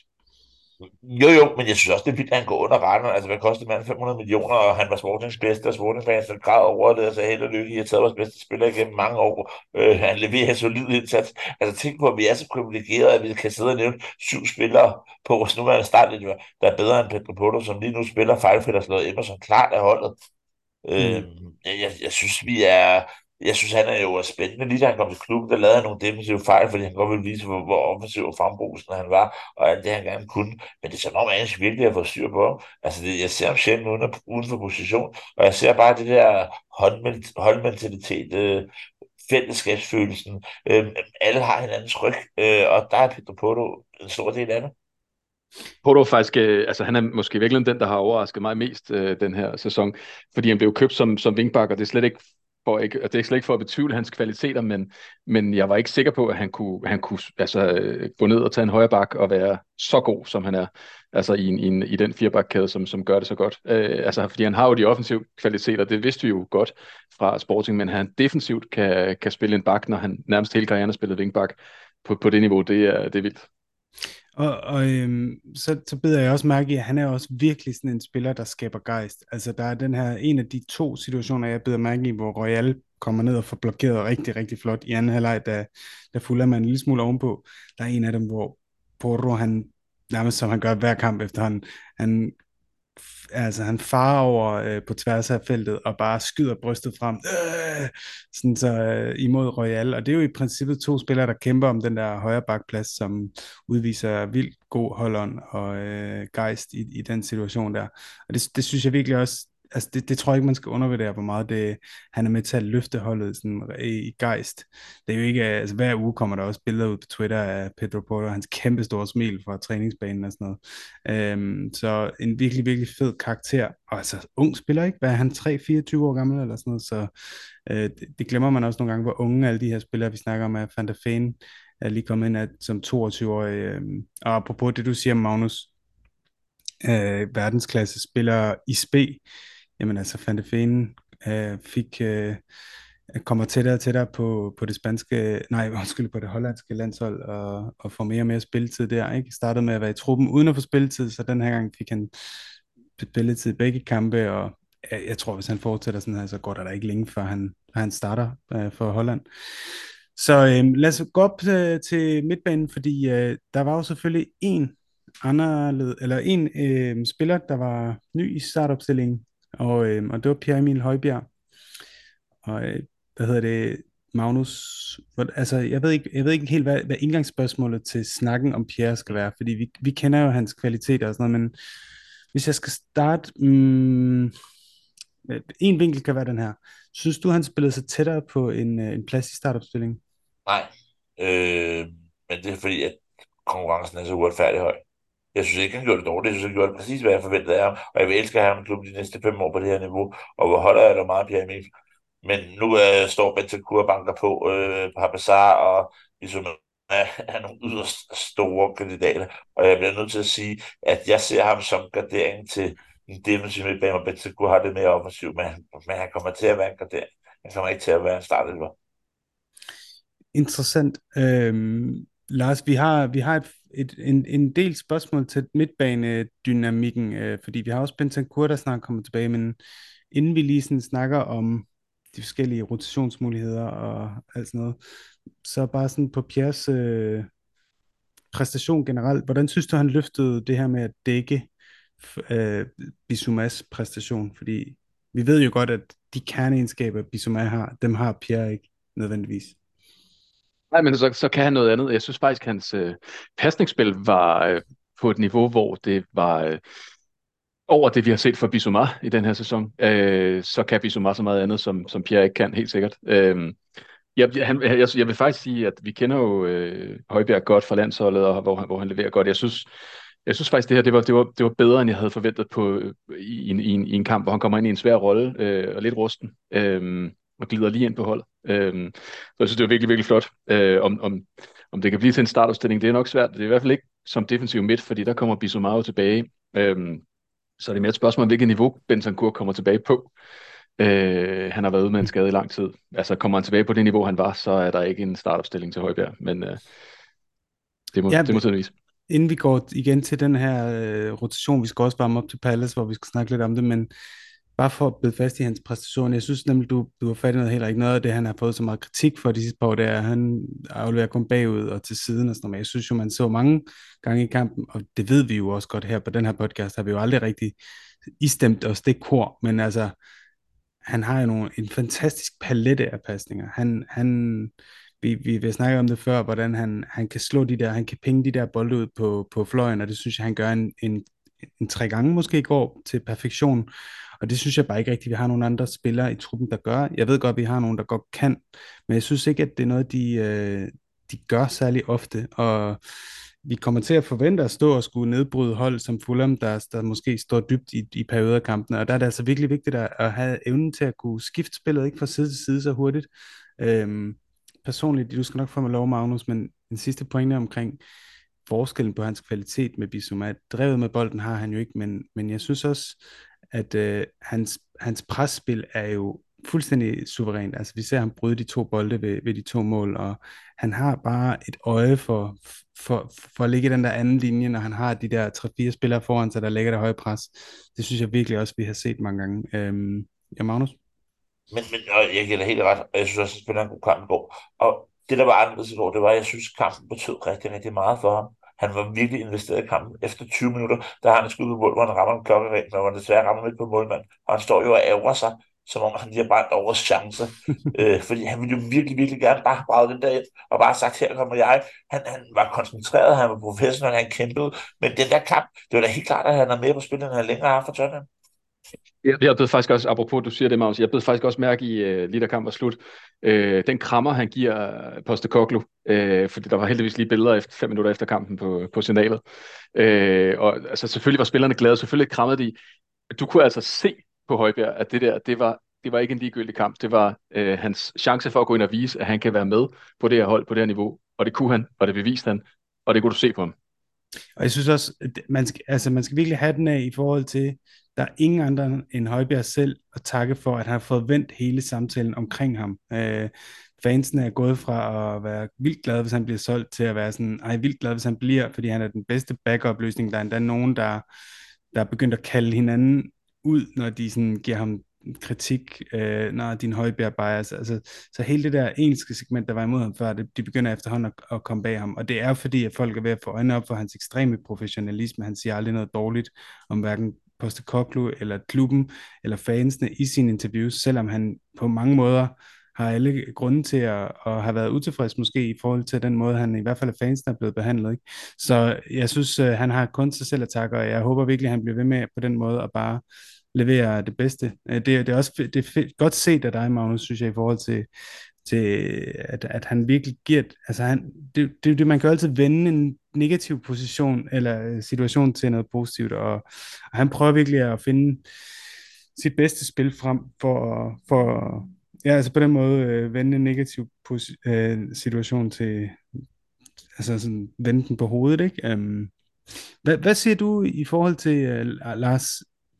S3: Jo, jo, men jeg synes også, det er vildt, at han går under retten. Altså, hvad kostede manden 500 millioner, og han var Sportings bedste, og Sportings fans grad over det, og så held og lykke, I har taget vores bedste spiller igennem mange år. Øh, han leverer en solid indsats. Altså, tænk på, at vi er så privilegerede, at vi kan sidde og nævne syv spillere på vores nuværende startlinje, der er bedre end Pedro Porto, som lige nu spiller fejlfrit og slået Emerson klart af holdet. Mm. Øh, jeg, jeg synes, vi er jeg synes, han er jo spændende. Lige da han kom til klubben, der lavede han nogle defensive fejl, fordi han godt ville vise, hvor, hvor offensiv og frembrusende han var, og alt det, han gerne kunne. Men det er som om, han virkelig har fået styr på ham. Altså, det, jeg ser ham sjældent uden, uden for position, og jeg ser bare det der holdmentalitet, øh, fællesskabsfølelsen. Øh, alle har hinandens ryg, øh, og der er Pedro Porto en stor del af det.
S2: Porto faktisk, øh, altså han er måske virkelig den, der har overrasket mig mest øh, den her sæson, fordi han blev købt som, som wingback, og det er slet ikke for ikke, det er slet ikke for at betvivle hans kvaliteter, men, men jeg var ikke sikker på, at han kunne, han kunne altså, gå ned og tage en højre bak og være så god, som han er altså i, en, i, en, i den firebakkæde, som, som gør det så godt. Øh, altså, fordi han har jo de offensive kvaliteter, det vidste vi jo godt fra Sporting, men han defensivt kan, kan spille en bak, når han nærmest hele karrieren har spillet vingbak på, på det niveau, det er, det er vildt.
S1: Og, og øhm, så, så beder jeg også mærke i, at han er også virkelig sådan en spiller, der skaber gejst. Altså der er den her, en af de to situationer, jeg beder mærke i, hvor Royal kommer ned og får blokeret rigtig, rigtig flot i anden halvleg, da, da fulder man en lille smule ovenpå. Der er en af dem, hvor Porro, han nærmest som han gør hver kamp efter han, han altså han farer over øh, på tværs af feltet og bare skyder brystet frem øh, sådan så øh, imod Royal. Og det er jo i princippet to spillere der kæmper om den der højre bakplads som udviser vildt god holdånd og øh, gejst i, i den situation der. Og det, det synes jeg virkelig også altså det, det tror jeg ikke, man skal undervurdere, hvor meget det, han er med til at løfte holdet sådan, i, i gejst. Det er jo ikke, altså hver uge kommer der også billeder ud på Twitter af Pedro Porto, hans kæmpe store smil fra træningsbanen og sådan noget. Øhm, så en virkelig, virkelig fed karakter, og altså ung spiller ikke, hvad er han, 3-24 år gammel eller sådan noget, så øh, det, det, glemmer man også nogle gange, hvor unge alle de her spillere, vi snakker om, er. Van der er lige kommet ind at, som 22-årig, øh, og apropos det, du siger, Magnus, øh, verdensklasse spiller i spe, jamen altså Van de Ven øh, fik, øh, kommer tættere og tættere på, på det spanske, nej, undskyld, på det hollandske landshold, og, og får mere og mere spilletid der, ikke? Startede med at være i truppen uden at få spilletid, så den her gang fik han spilletid i begge kampe, og jeg, jeg tror, hvis han fortsætter sådan her, så går der da ikke længe, før han, han starter øh, for Holland. Så øh, lad os gå op øh, til midtbanen, fordi øh, der var jo selvfølgelig en anderledes, eller en øh, spiller, der var ny i startopstillingen, og, øh, og det var Pierre Emil Højbjerg. Og øh, hvad hedder det, Magnus, hvor, altså jeg ved, ikke, jeg ved ikke helt, hvad, hvad indgangsspørgsmålet til snakken om Pierre skal være, fordi vi, vi kender jo hans kvaliteter og sådan noget, men hvis jeg skal starte, mm, øh, en vinkel kan være den her. Synes du, han spillede sig tættere på en, øh, en plads i startopstillingen?
S3: Nej, øh, men det er fordi, at konkurrencen er så uretfærdig høj. Jeg synes ikke, han gjorde det dårligt. Jeg synes, han gjorde det præcis, hvad jeg forventede af ham. Og jeg vil elske at have ham i klubben de næste fem år på det her niveau. Og hvor holder jeg da meget Pierre Emil. Men nu øh, står Bentancur og banker på øh, Papazar, og ligesom er, nogle yderst store kandidater. Og jeg bliver nødt til at sige, at jeg ser ham som gradering til en defensiv midtbane, og Bentancur har det mere offensivt, men, men han kommer til at være en gradering. Han kommer ikke til at være en startelver.
S1: Interessant. Øhm, Lars, vi har, vi har et, et, en, en del spørgsmål til midtbanedynamikken, øh, fordi vi har også Bentancur, der snart kommer tilbage, men inden vi lige sådan snakker om de forskellige rotationsmuligheder og alt sådan noget, så bare sådan på Piers øh, præstation generelt, hvordan synes du, han løftede det her med at dække øh, Bisumas præstation? Fordi vi ved jo godt, at de kerneegenskaber, Bisuma har, dem har Pierre ikke nødvendigvis.
S2: Nej, men så, så kan han noget andet. Jeg synes faktisk, at hans øh, pasningsspil var øh, på et niveau, hvor det var øh, over det, vi har set fra Bissouma i den her sæson. Øh, så kan Bissouma så meget andet, som, som Pierre ikke kan, helt sikkert. Øh, jeg, han, jeg, jeg vil faktisk sige, at vi kender jo øh, Højbjerg godt fra landsholdet, og hvor han, hvor han leverer godt. Jeg synes, jeg synes faktisk, det her det var, det var, det var bedre, end jeg havde forventet på, øh, i, en, i, en, i en kamp, hvor han kommer ind i en svær rolle øh, og lidt rusten. Øh, og glider lige ind på holdet. Øhm, så jeg synes, det var virkelig, virkelig flot. Øh, om, om, om det kan blive til en startopstilling, det er nok svært. Det er i hvert fald ikke som defensiv midt, fordi der kommer Bissoumaro tilbage. Øhm, så er det mere et spørgsmål om, hvilket niveau Bentancur kommer tilbage på. Øh, han har været ude med en skade i lang tid. Altså kommer han tilbage på det niveau, han var, så er der ikke en startopstilling til Højbjerg. Men øh, det må, ja, det må tiden vise.
S1: Inden vi går igen til den her øh, rotation, vi skal også varme op til Palace, hvor vi skal snakke lidt om det, men bare for at bide fast i hans præstation, jeg synes nemlig, du, du har fat i noget heller ikke noget af det, han har fået så meget kritik for de sidste par år, det er, at han afleverer kun bagud og til siden og sådan noget. Men jeg synes jo, man så mange gange i kampen, og det ved vi jo også godt her på den her podcast, har vi jo aldrig rigtig istemt os det kor, men altså, han har jo nogle, en fantastisk palette af pasninger. Han, han, vi, vi, vi snakker om det før, hvordan han, han kan slå de der, han kan pinge de der bolde ud på, på fløjen, og det synes jeg, han gør en, en, en tre gange måske i går til perfektion. Og det synes jeg bare ikke rigtigt, vi har nogle andre spillere i truppen, der gør. Jeg ved godt, at vi har nogen, der godt kan, men jeg synes ikke, at det er noget, de, øh, de gør særlig ofte. Og vi kommer til at forvente at stå og skulle nedbryde hold som Fulham, der, der måske står dybt i, i perioder af kampene. Og der er det altså virkelig vigtigt at, at have evnen til at kunne skifte spillet, ikke fra side til side så hurtigt. Øhm, personligt, du skal nok få mig lov, Magnus, men en sidste pointe omkring forskellen på hans kvalitet med Bissouma. Drevet med bolden har han jo ikke, men, men jeg synes også, at øh, hans, hans presspil er jo fuldstændig suverænt. Altså vi ser ham bryde de to bolde ved, ved de to mål, og han har bare et øje for, for, for at ligge i den der anden linje, når han har de der 3-4 spillere foran sig, der lægger det høje pres. Det synes jeg virkelig også, vi har set mange gange. Øhm, ja, Magnus?
S3: Men, men og jeg giver dig helt ret, og jeg synes også, at spiller en god kamp i går. Og det, der var anderledes i går, det var, at jeg synes, at kampen betød rigtig, rigtig meget for ham. Han var virkelig investeret i kampen. Efter 20 minutter, der har han skud på mål, hvor han rammer en klokkeren, men hvor han desværre rammer midt på målmand. Og han står jo og ævrer sig, som om han lige har brændt over chance. øh, fordi han ville jo virkelig, virkelig gerne bare have den der ind, og bare sagt, her kommer jeg. Han, han var koncentreret, han var professionel, han kæmpede. Men den der kamp, det var da helt klart, at han er med på spillet, han har længere haft for Tottenham.
S2: Jeg, jeg blev faktisk også, apropos du siger det, Magnus, jeg blev faktisk også mærke i, uh, lige da kampen var slut, uh, den krammer, han giver Postecoglou, uh, fordi der var heldigvis lige billeder efter, fem minutter efter kampen på, på signalet. Uh, og altså, selvfølgelig var spillerne glade, selvfølgelig krammede de. Du kunne altså se på Højbjerg, at det der, det var, det var ikke en ligegyldig kamp. Det var uh, hans chance for at gå ind og vise, at han kan være med på det her hold, på det her niveau. Og det kunne han, og det beviste han, og det kunne du se på ham.
S1: Og jeg synes også, man skal, altså man skal virkelig have den af i forhold til, der er ingen andre end Højbjerg selv at takke for, at han har fået vendt hele samtalen omkring ham. Øh, fansene er gået fra at være vildt glade, hvis han bliver solgt, til at være sådan, ej, vildt glad, hvis han bliver, fordi han er den bedste backup-løsning. Der er endda nogen, der, der er begyndt at kalde hinanden ud, når de sådan giver ham kritik, øh, når din Højbjerg bias. Altså, så hele det der engelske segment, der var imod ham før, det, de begynder efterhånden at, at komme bag ham. Og det er fordi, at folk er ved at få øjnene op for hans ekstreme professionalisme. Han siger aldrig noget dårligt om hverken Postecoglou eller klubben eller fansene i sine interviews, selvom han på mange måder har alle grunde til at, at have været utilfreds måske i forhold til den måde, han i hvert fald af fansene er blevet behandlet. Ikke? Så jeg synes, øh, han har kun sig selv at takke, og jeg håber virkelig, at han bliver ved med på den måde at bare levere det bedste. Øh, det, det er også det er fedt, godt set af dig, Magnus, synes jeg, i forhold til, til at, at han virkelig giver, altså han, det, det, det, man kan jo altid vende en negativ position eller øh, situation til noget positivt, og, og han prøver virkelig at finde sit bedste spil frem for, for ja, altså på den måde øh, vende en negativ øh, situation til, altså sådan vende den på hovedet, ikke? Um, hvad, hvad siger du i forhold til uh, Lars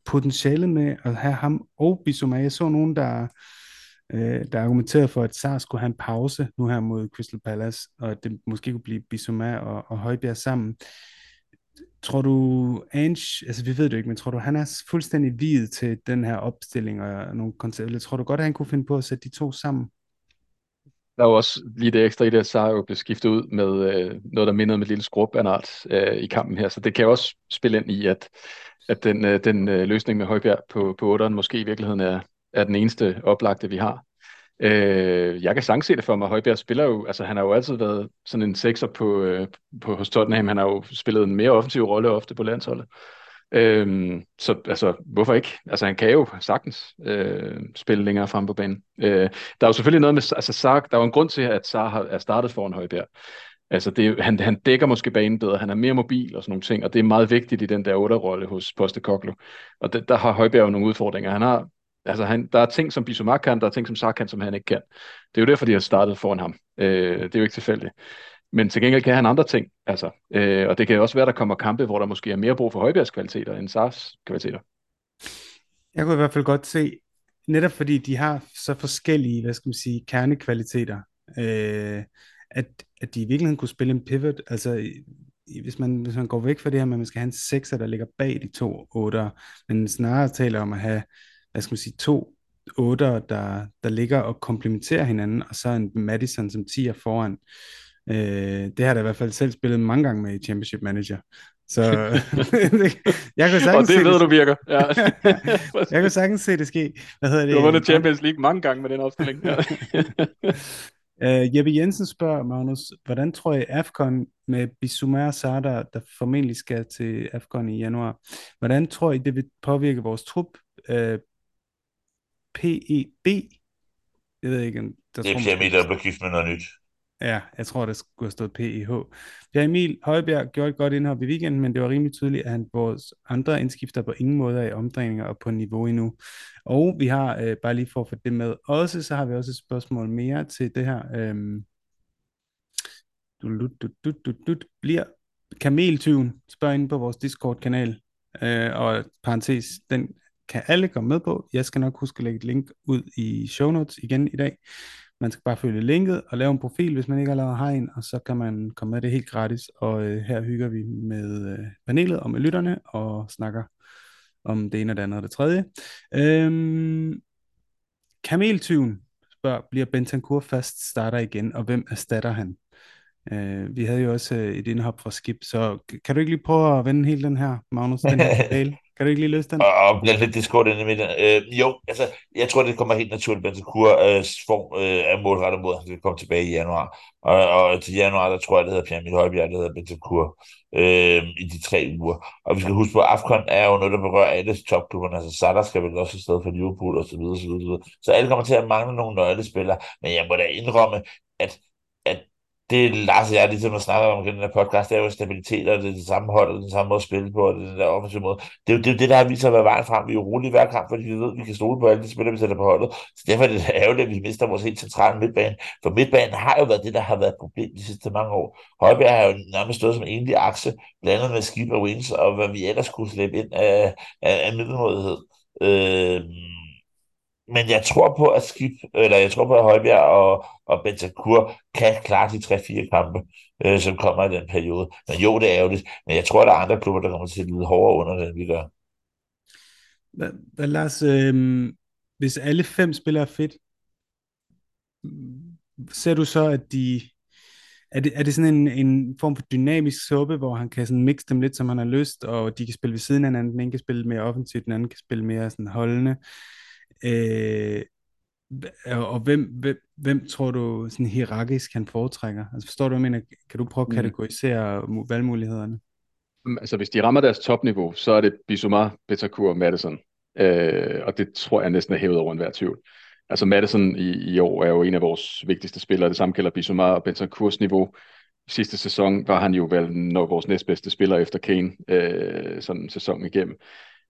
S1: potentiale med at have ham og Bissouma? Jeg så nogen, der øh, der argumenterede for, at SARS skulle have en pause nu her mod Crystal Palace, og at det måske kunne blive Bissouma og, og Højbjerg sammen. Tror du, Ange, altså vi ved det ikke, men tror du, han er fuldstændig videt til den her opstilling og nogle koncepter? Tror du godt, at han kunne finde på at sætte de to sammen?
S2: Der er jo også lige det ekstra i det, at Sarah jo blev skiftet ud med øh, noget, der mindede om et lille skrub øh, i kampen her. Så det kan jo også spille ind i, at, at den, øh, den øh, løsning med Højbjerg på, på 8'eren måske i virkeligheden er, er den eneste oplagte, vi har. Øh, jeg kan sagtens se det for mig. Højbjerg spiller jo, altså han har jo altid været sådan en sekser på, øh, på hos Tottenham. Han har jo spillet en mere offensiv rolle ofte på landsholdet. Øh, så altså, hvorfor ikke? Altså han kan jo sagtens øh, spille længere frem på banen. Øh, der er jo selvfølgelig noget med, altså Sark, der er jo en grund til, at Sark har, er startet foran Højbjerg. Altså det, han, han dækker måske banen bedre, han er mere mobil og sådan nogle ting, og det er meget vigtigt i den der otterrolle hos Postecoglou. Og det, der har Højbjerg jo nogle udfordringer. Han har Altså, han, der er ting, som Bissouma kan, der er ting, som Sark kan, som han ikke kan. Det er jo derfor, de har startet foran ham. Øh, det er jo ikke tilfældigt. Men til gengæld kan han andre ting. Altså, øh, og det kan også være, der kommer kampe, hvor der måske er mere brug for Højbjergs kvaliteter end Sars kvaliteter.
S1: Jeg kunne i hvert fald godt se, netop fordi de har så forskellige, hvad skal man sige, kernekvaliteter, øh, at, at de i virkeligheden kunne spille en pivot. Altså, hvis man, hvis man går væk fra det her, at man skal have en sekser, der ligger bag de to otter, men snarere taler om at have hvad skal man sige, to otter, der, der ligger og komplementerer hinanden, og så en Madison som 10 foran. Øh, det har jeg i hvert fald selv spillet mange gange med i Championship Manager. Så jeg kan sagtens
S2: og det ved det. du virker. Ja.
S1: jeg kan sagtens se det ske. Hvad hedder det?
S2: Du har vundet Champions League mange gange med den opstilling. Ja.
S1: uh, Jeppe Jensen spørger, Magnus, hvordan tror I AFCON med Bissouma og Sada, der formentlig skal til AFCON i januar, hvordan tror I, det vil påvirke vores trup? Uh, PEB. Jeg ved ikke,
S3: der det er Pierre der blev gift med noget nyt.
S1: Ja, jeg tror, der skulle have stået PEH. Pierre Emil Højbjerg gjorde et godt indhop i weekenden, men det var rimelig tydeligt, at han vores andre indskifter på ingen måde er i omdrejninger og på niveau endnu. Og vi har, øh, bare lige for at få det med, også så har vi også et spørgsmål mere til det her. Øhm, du, du, du, du, du, bliver kameltyven, spørg ind på vores Discord-kanal, øh, og parentes, den kan alle komme med på. Jeg skal nok huske at lægge et link ud i show notes igen i dag. Man skal bare følge linket og lave en profil, hvis man ikke allerede har en, og så kan man komme med det helt gratis. Og øh, her hygger vi med øh, panelet og med lytterne og snakker om det ene og det andet og det tredje. Øhm, Kameltyven spørger, bliver Bentancur fast starter igen, og hvem erstatter han? Øh, vi havde jo også øh, et indhop fra Skip, så kan du ikke lige prøve at vende hele den her, Magnus, den her Kan du ikke lige løse den?
S3: Og, og lidt diskord ind i midten. Øh, jo, altså, jeg tror, det kommer helt naturligt. Bentancur øh, form øh, er målrettet mod, at han skal komme tilbage i januar. Og, og til januar, der tror jeg, det hedder Pierre Emil Højbjerg, det hedder Bentancur øh, i de tre uger. Og vi skal huske på, at Afcon er jo noget, der berører alle topklubberne. Altså, Salah skal vel også afsted for Liverpool og så videre, så videre, så videre. Så alle kommer til at mangle nogle nøglespillere. Men jeg må da indrømme, at det Lars og jeg ligesom har snakket om i den her podcast, det er jo stabilitet, og det er det samme hold, og den samme måde at spille på, og det er den der offensive måde. Det er jo det, er det der har vist sig at være vejen frem. Vi er urolige hver kamp, fordi vi ved, at vi kan stole på alle de spillere, vi sætter på holdet. Så derfor er det ærgerligt, at vi mister vores helt centrale midtbane. For midtbanen har jo været det, der har været et problem de sidste mange år. Højbjerg har jo nærmest stået som enlig akse, blandet med skib og wings, og hvad vi ellers kunne slæbe ind af, af, af middelmådighed. Øh, men jeg tror på, at Skib, eller jeg tror på, at Højbjerg og, og Bentancur kan klare de 3-4 kampe, øh, som kommer i den periode. Men jo, det er ærgerligt. Men jeg tror, at der er andre klubber, der kommer til at lide hårdere under det, end vi gør.
S1: Hvad, hvad Lars, øh, hvis alle fem spiller fedt, ser du så, at de... Er det, er det sådan en, en form for dynamisk suppe, hvor han kan sådan mixe dem lidt, som han har lyst, og de kan spille ved siden af hinanden, den ene kan spille mere offensivt, den anden kan spille mere sådan holdende. Øh, og hvem, hvem, hvem tror du sådan hierarkisk han foretrækker? Altså forstår du, hvad jeg mener? Kan du prøve at kategorisere mm. valgmulighederne?
S2: Altså hvis de rammer deres topniveau, så er det Bissouma, Betancourt og Madison. Øh, og det tror jeg næsten er hævet over enhver tvivl. Altså Madison i, i år er jo en af vores vigtigste spillere. Det samme gælder Bissouma og Betancourts niveau. Sidste sæson var han jo vel nok vores næstbedste spiller efter Kane, øh, sådan en sæson igennem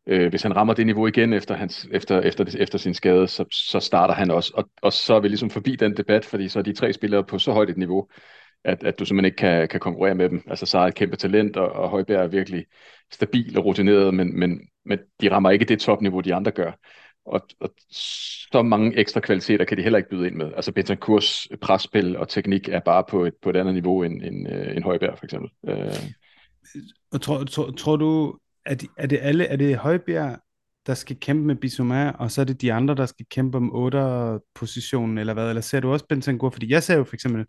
S2: øh, hvis han rammer det niveau igen efter, hans, efter, efter, efter sin skade, så, så starter han også. Og, og så er vi ligesom forbi den debat, fordi så er de tre spillere på så højt et niveau, at, at du simpelthen ikke kan, kan konkurrere med dem. Altså så er et kæmpe talent, og, og Højbjerg er virkelig stabil og rutineret, men, men, men de rammer ikke det topniveau, de andre gør. Og, og så mange ekstra kvaliteter kan de heller ikke byde ind med. Altså Bentancurs presspil og teknik er bare på et, på et andet niveau end, end, øh, end Højbjerg for eksempel. Øh.
S1: Og tror, tror, tror du, er, de, er det alle, er det Højbjerg, der skal kæmpe med Bissouma, og så er det de andre, der skal kæmpe om 8 positionen, eller hvad? Eller ser du også Bentancur? Fordi jeg ser jo for eksempel,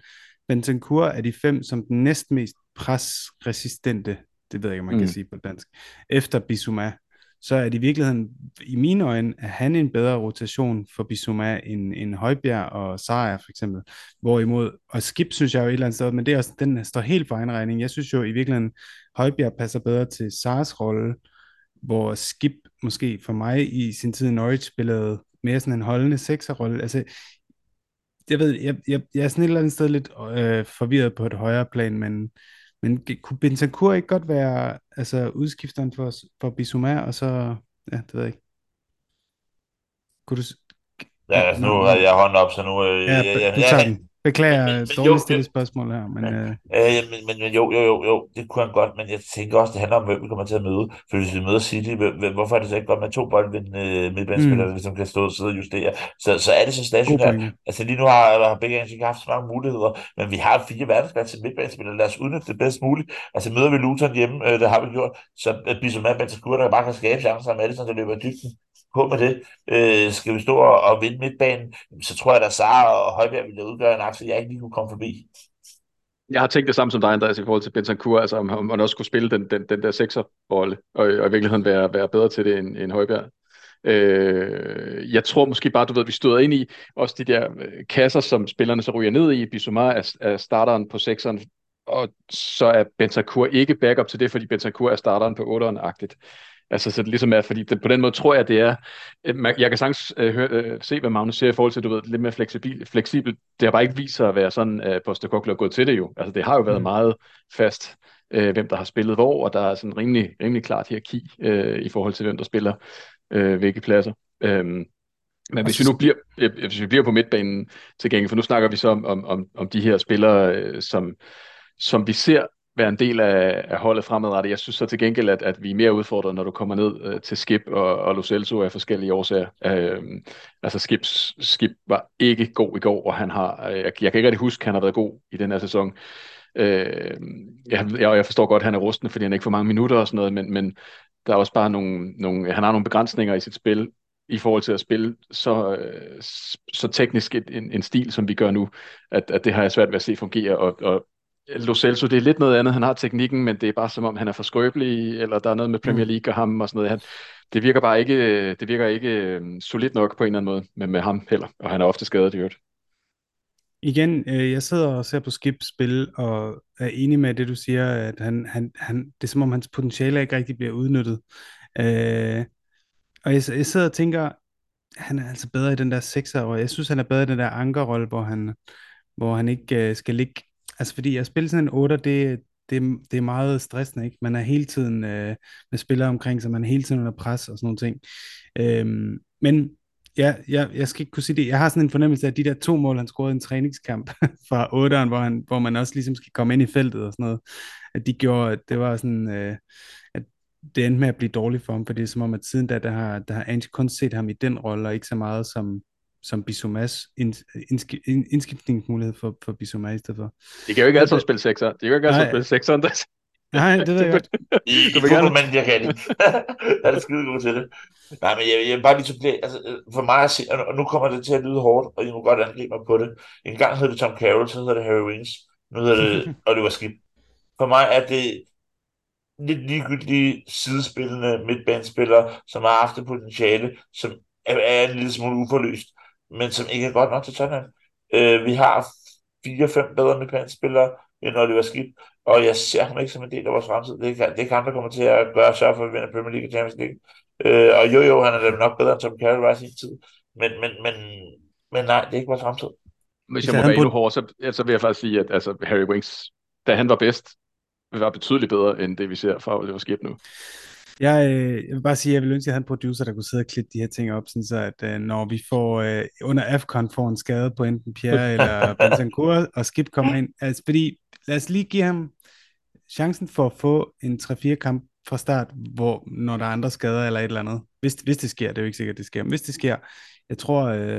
S1: Bentancur er de fem som den næstmest presresistente, det ved jeg ikke, om man mm. kan sige på dansk, efter Bissouma så er det i virkeligheden, i mine øjne, at han en bedre rotation for Bissouma end, end Højbjerg og Sager for eksempel. Hvorimod, og Skip synes jeg jo et eller andet sted, men det er også, den står helt for egen regning. Jeg synes jo i virkeligheden, Højbjerg passer bedre til Sars rolle, hvor Skip måske for mig i sin tid i Norwich spillede mere sådan en holdende sekserrolle. Altså, jeg ved, jeg, jeg, jeg er sådan et eller andet sted lidt øh, forvirret på et højere plan, men men kunne Bentancur ikke godt være altså, udskifteren for, for Bissouma, og så, ja, det ved jeg ikke. Kunne du...
S3: Ja, altså, nu har jeg hånden op, så nu... Øh,
S1: ja,
S3: ja, ja,
S1: du tager den. Beklager men, men, dårligt stillet spørgsmål her, men...
S3: Ja, øh... øh, men, men, jo, jo, jo, jo, det kunne han godt, men jeg tænker også, det handler om, hvem vi kommer til at møde. For hvis vi møder City, hvem, hvorfor er det så ikke godt med to boldvindende øh, midtbanespillere, mm. som kan stå og sidde og justere? Så, så er det så stationært. Altså lige nu har, har begge ikke haft så mange muligheder, men vi har fire verdensklasse midtbanespillere. Lad os udnytte det bedst muligt. Altså møder vi Luton hjemme, øh, det har vi gjort, så Bissouma Bentancur, der bare kan skabe chancer med Alisson, der løber i dybden på med det. Øh, skal vi stå og, og vinde midtbanen, så tror jeg, at Sara og Højbjerg ville udgøre en aktie, jeg ikke lige kunne komme forbi.
S2: Jeg har tænkt det samme som dig, Andreas, i forhold til Bentancur, altså om man også skulle spille den, den, den der sekserrolle, og, og i virkeligheden være, være bedre til det end, end Højbjerg. Øh, jeg tror måske bare, du ved, vi støder ind i også de der øh, kasser, som spillerne så ryger ned i. Bissouma er, er starteren på sekseren, og så er Bentancur ikke backup til det, fordi Bentancur er starteren på 8'eren-agtigt. Altså, så det ligesom er, fordi det, på den måde tror jeg, det er, jeg kan sagtens øh, høre, øh, se, hvad Magnus siger i forhold til, du ved, lidt mere fleksibel, fleksibel. Det har bare ikke vist sig at være sådan, at Postecoglou er gået til det jo. Altså, det har jo været mm. meget fast, øh, hvem der har spillet hvor, og der er sådan rimelig, rimelig klart hierarki øh, i forhold til, hvem der spiller øh, hvilke pladser. Øhm, men hvis vi nu bliver, øh, hvis vi bliver på midtbanen til gengæld, for nu snakker vi så om, om, om, om de her spillere, øh, som, som vi ser være en del af, af holdet fremadrettet. Jeg synes så til gengæld, at, at vi er mere udfordret, når du kommer ned øh, til Skip og, og Lo Celso af forskellige årsager. Øh, altså Skip, Skip var ikke god i går, og han har, øh, jeg, jeg kan ikke rigtig huske, at han har været god i den her sæson. Øh, jeg, jeg, jeg forstår godt, at han er rusten, fordi han ikke får mange minutter og sådan noget, men, men der er også bare nogle, nogle, han har nogle begrænsninger i sit spil, i forhold til at spille så, øh, så teknisk en, en stil, som vi gør nu, at, at det har jeg svært ved at se fungere, og, og Lo Celso, det er lidt noget andet. Han har teknikken, men det er bare som om, han er for skrøbelig, eller der er noget med Premier mm. League og ham og sådan noget. Han, det virker bare ikke, det virker ikke øh, solidt nok på en eller anden måde med, med ham heller, og han er ofte skadet i øvrigt.
S1: Igen, øh, jeg sidder og ser på Skip spil, og er enig med det, du siger, at han, han, han, det er som om hans potentiale ikke rigtig bliver udnyttet. Øh, og jeg, jeg sidder og tænker, han er altså bedre i den der sekser, og jeg synes, han er bedre i den der ankerrolle, hvor han, hvor han ikke øh, skal ligge... Altså, fordi at spille sådan en 8, det, det, det er meget stressende, ikke? Man er hele tiden øh, med spillere omkring sig, man er hele tiden under pres og sådan nogle ting. Øhm, men ja, jeg, jeg skal ikke kunne sige det. Jeg har sådan en fornemmelse af, at de der to mål, han scorede i en træningskamp fra 8'eren, hvor, han, hvor man også ligesom skal komme ind i feltet og sådan noget, at de gjorde, at det var sådan, øh, at det endte med at blive dårligt for ham, for det er som om, at siden da, der har, der har Ange kun set ham i den rolle, og ikke så meget som, som Bissomas indskiftningsmulighed for, for Bissomas i stedet for.
S2: Det kan jo ikke altid spille sekser. Det kan jo ikke altid spille sekser, Andreas.
S1: Nej, det ved jeg godt.
S3: I, i fodboldmanden, jeg kan det. er skide god til det. Nej, men jeg, jeg vil bare lige supplere, altså for mig at se, og nu kommer det til at lyde hårdt, og I må godt angribe mig på det. En gang hed det Tom Carroll, så hedder det Harry Wings. Nu hedder det Oliver Skip. For mig er det lidt ligegyldige sidespillende midtbanespillere, som har haft et potentiale, som er, er en lille smule uforløst, men som ikke er godt nok til Tottenham. Øh, vi har fire-fem bedre midtbanespillere end Oliver Skip, og jeg ser ham ikke som en del af vores fremtid. Det kan, det kan der kommer til at gøre sørge for, at vi vinder Premier League og Champions League. Øh, og jo, jo, han er da nok bedre end Tom Carroll var i sin tid. Men, men, men, men nej, det er ikke vores fremtid.
S2: Hvis jeg må være endnu hård, så, så vil jeg faktisk sige, at altså, Harry Winks, da han var bedst, var betydeligt bedre, end det vi ser fra Oliver Skip nu.
S1: Jeg, øh, jeg vil bare sige, at jeg vil ønske, at jeg havde en producer, der kunne sidde og klippe de her ting op, sådan så at øh, når vi får øh, under AFCON får en skade på enten Pierre eller Bentancur, og Skip kommer ind. Altså, fordi lad os lige give ham chancen for at få en 3-4 kamp fra start, hvor når der er andre skader eller et eller andet. Hvis, hvis det sker, det er jo ikke sikkert, at det sker. Men hvis det sker, jeg tror, øh,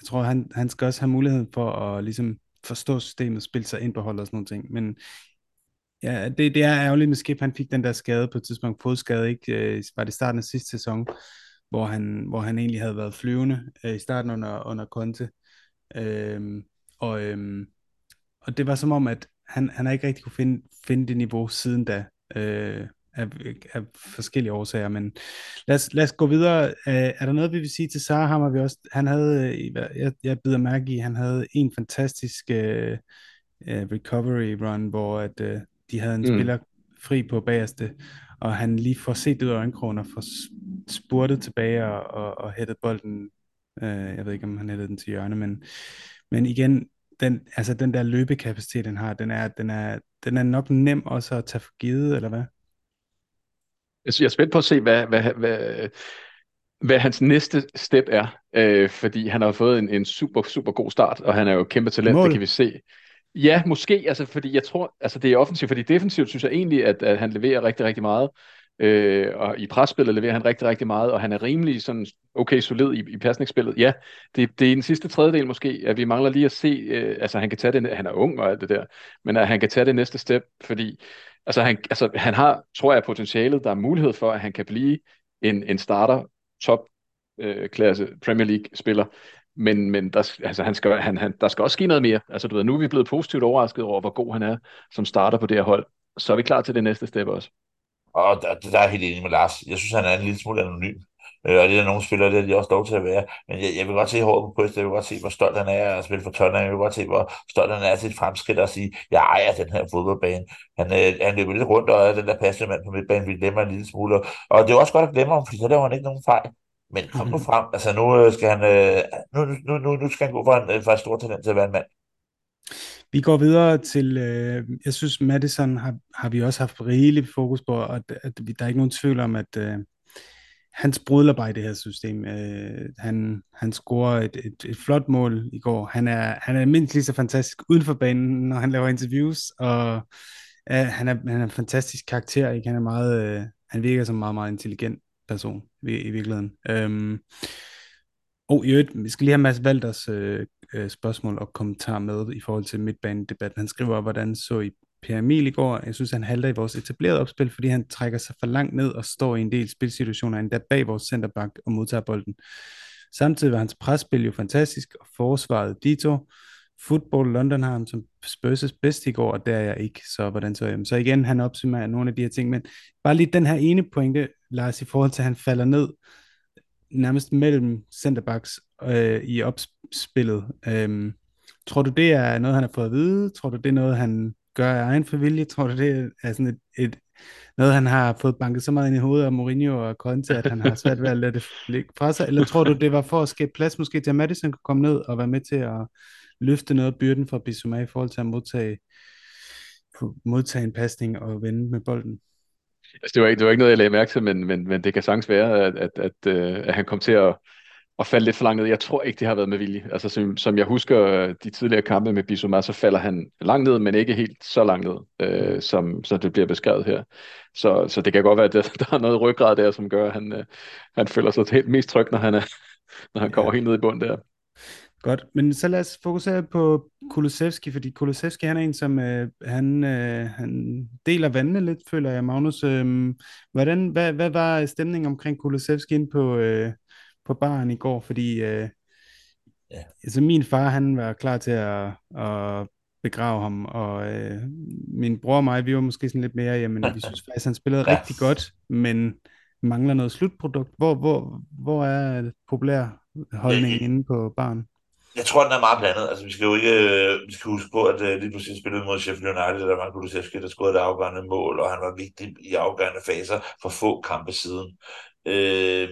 S1: jeg tror han, han skal også have muligheden for at ligesom forstå systemet, spille sig ind på holdet og sådan nogle ting. Men ja, det, det er ærgerligt med Skip. Han fik den der skade på et tidspunkt, fodskade, ikke? Øh, var det starten af sidste sæson, hvor han, hvor han egentlig havde været flyvende øh, i starten under, under Conte. Øh, og, øh, og det var som om, at han, han har ikke rigtig kunne finde, finde det niveau siden da, øh, af, af forskellige årsager, men lad os, lad os gå videre. Øh, er der noget, vi vil sige til Sara Vi også, han havde, øh, jeg, jeg bider mærke i, han havde en fantastisk øh, øh recovery run, hvor at, øh, de havde en mm. spiller fri på bagerste, og han lige får set ud af øjenkrogen og får spurtet tilbage og, og, og hættet bolden. Øh, jeg ved ikke, om han hættede den til hjørne, men, men igen, den, altså den der løbekapacitet, den har, den er, den er, den er nok nem også at tage for givet, eller hvad?
S2: Jeg er spændt på at se, hvad, hvad, hvad, hvad hans næste step er, øh, fordi han har fået en, en super, super god start, og han er jo kæmpe talent, Mål. det kan vi se. Ja, måske, altså fordi jeg tror, altså det er offensivt, fordi defensivt synes jeg egentlig, at, at han leverer rigtig, rigtig meget. Øh, og i presspillet leverer han rigtig, rigtig meget, og han er rimelig sådan okay solid i, i pasningsspillet. Ja, det, det er den sidste tredjedel måske, at vi mangler lige at se, øh, altså han kan tage det, han er ung og alt det der, men at han kan tage det næste step, fordi altså han, altså, han har, tror jeg, potentialet, der er mulighed for, at han kan blive en, en starter, top øh, klasse Premier League spiller, men, men der, altså, han skal, han, han, der skal også ske noget mere. Altså, du ved, nu er vi blevet positivt overrasket over, hvor god han er som starter på det her hold. Så er vi klar til det næste step også.
S3: Og der, der er jeg helt enig med Lars. Jeg synes, han er en lille smule anonym. Øh, og det er nogle spillere, det er de også lov til at være. Men jeg, jeg vil godt se håret på Quest, jeg vil godt se, hvor stolt han er at spille for Tottenham, jeg vil godt se, hvor stolt han er til et fremskridt og sige, jeg ejer den her fodboldbane. Han, øh, han løber lidt rundt og er den der passende mand på midtbanen, vi glemmer en lille smule. Og det er også godt at glemme ham, for så laver han ikke nogen fejl. Men kom nu frem, altså nu øh, skal han, øh, nu, nu, nu, nu skal han gå fra en, fra et stort talent til at være en mand.
S1: Vi går videre til, øh, jeg synes Madison har, har vi også haft rigeligt fokus på, og at, at der er ikke nogen tvivl om, at øh, han sprudler bare i det her system. Øh, han, han scorer et, et, et flot mål i går. Han er, han er mindst lige så fantastisk uden for banen, når han laver interviews, og øh, han, er, han er en fantastisk karakter. Ikke? Han, er meget, øh, han virker som en meget, meget intelligent person i, i virkeligheden. Øhm, og i øvrigt, vi skal lige have Mads Valders øh, øh, spørgsmål og kommentar med i forhold til midtbanedebatten. Han skriver, hvordan så I Per Emil i går? Jeg synes, han halter i vores etablerede opspil, fordi han trækker sig for langt ned og står i en del spilsituationer, endda bag vores centerback og modtager bolden. Samtidig var hans presspil jo fantastisk, og forsvaret dito. Football London har ham som Spurs' bedste i går, og der er jeg ikke, så hvordan så jeg Så igen, han opsummerer nogle af de her ting, men bare lige den her ene pointe, Lars, i forhold til, at han falder ned nærmest mellem centerbacks øh, i opspillet. Øhm, tror du, det er noget, han har fået at vide? Tror du, det er noget, han gør af egen forvilje? Tror du, det er sådan et, et, noget, han har fået banket så meget ind i hovedet af Mourinho og Conte, at han har svært ved at lade det ligge fra sig? Eller tror du, det var for at skabe plads måske til, at Madison kunne komme ned og være med til at løfte noget af byrden fra Bissouma i forhold til at modtage, modtage en pasning og vende med bolden?
S2: Altså, det, var ikke, det var ikke noget, jeg lagde mærke til, men, men, men det kan sagtens være, at, at, at, øh, at han kom til at, at falde lidt for langt ned. Jeg tror ikke, det har været med vilje. Altså, som, som jeg husker øh, de tidligere kampe med Bissouma, så falder han langt ned, men ikke helt så langt ned, øh, som så det bliver beskrevet her. Så, så det kan godt være, at der, der er noget ryggrad der, som gør, at han, øh, han føler sig helt mest tryg, når han, er, når han kommer ja. helt ned i bund der.
S1: Godt, men så lad os fokusere på Kulusevski, fordi Kulusevski han er en, som øh, han, øh, han deler vandene lidt, føler jeg, Magnus. Øh, hvordan, hvad, hvad var stemningen omkring Kulusevski ind på, øh, på baren i går? Fordi øh, ja. altså, min far, han var klar til at, at begrave ham, og øh, min bror og mig, vi var måske sådan lidt mere, jamen vi synes faktisk, han spillede ja. rigtig godt, men mangler noget slutprodukt. Hvor, hvor, hvor er populær holdningen inde på baren?
S3: Jeg tror, den er meget blandet. Altså, vi skal jo ikke øh, vi skal huske på, at øh, lige pludselig spillede mod Sheffield United, der var Kulusevski, der scorede det afgørende mål, og han var vigtig i afgørende faser for få kampe siden. Øh,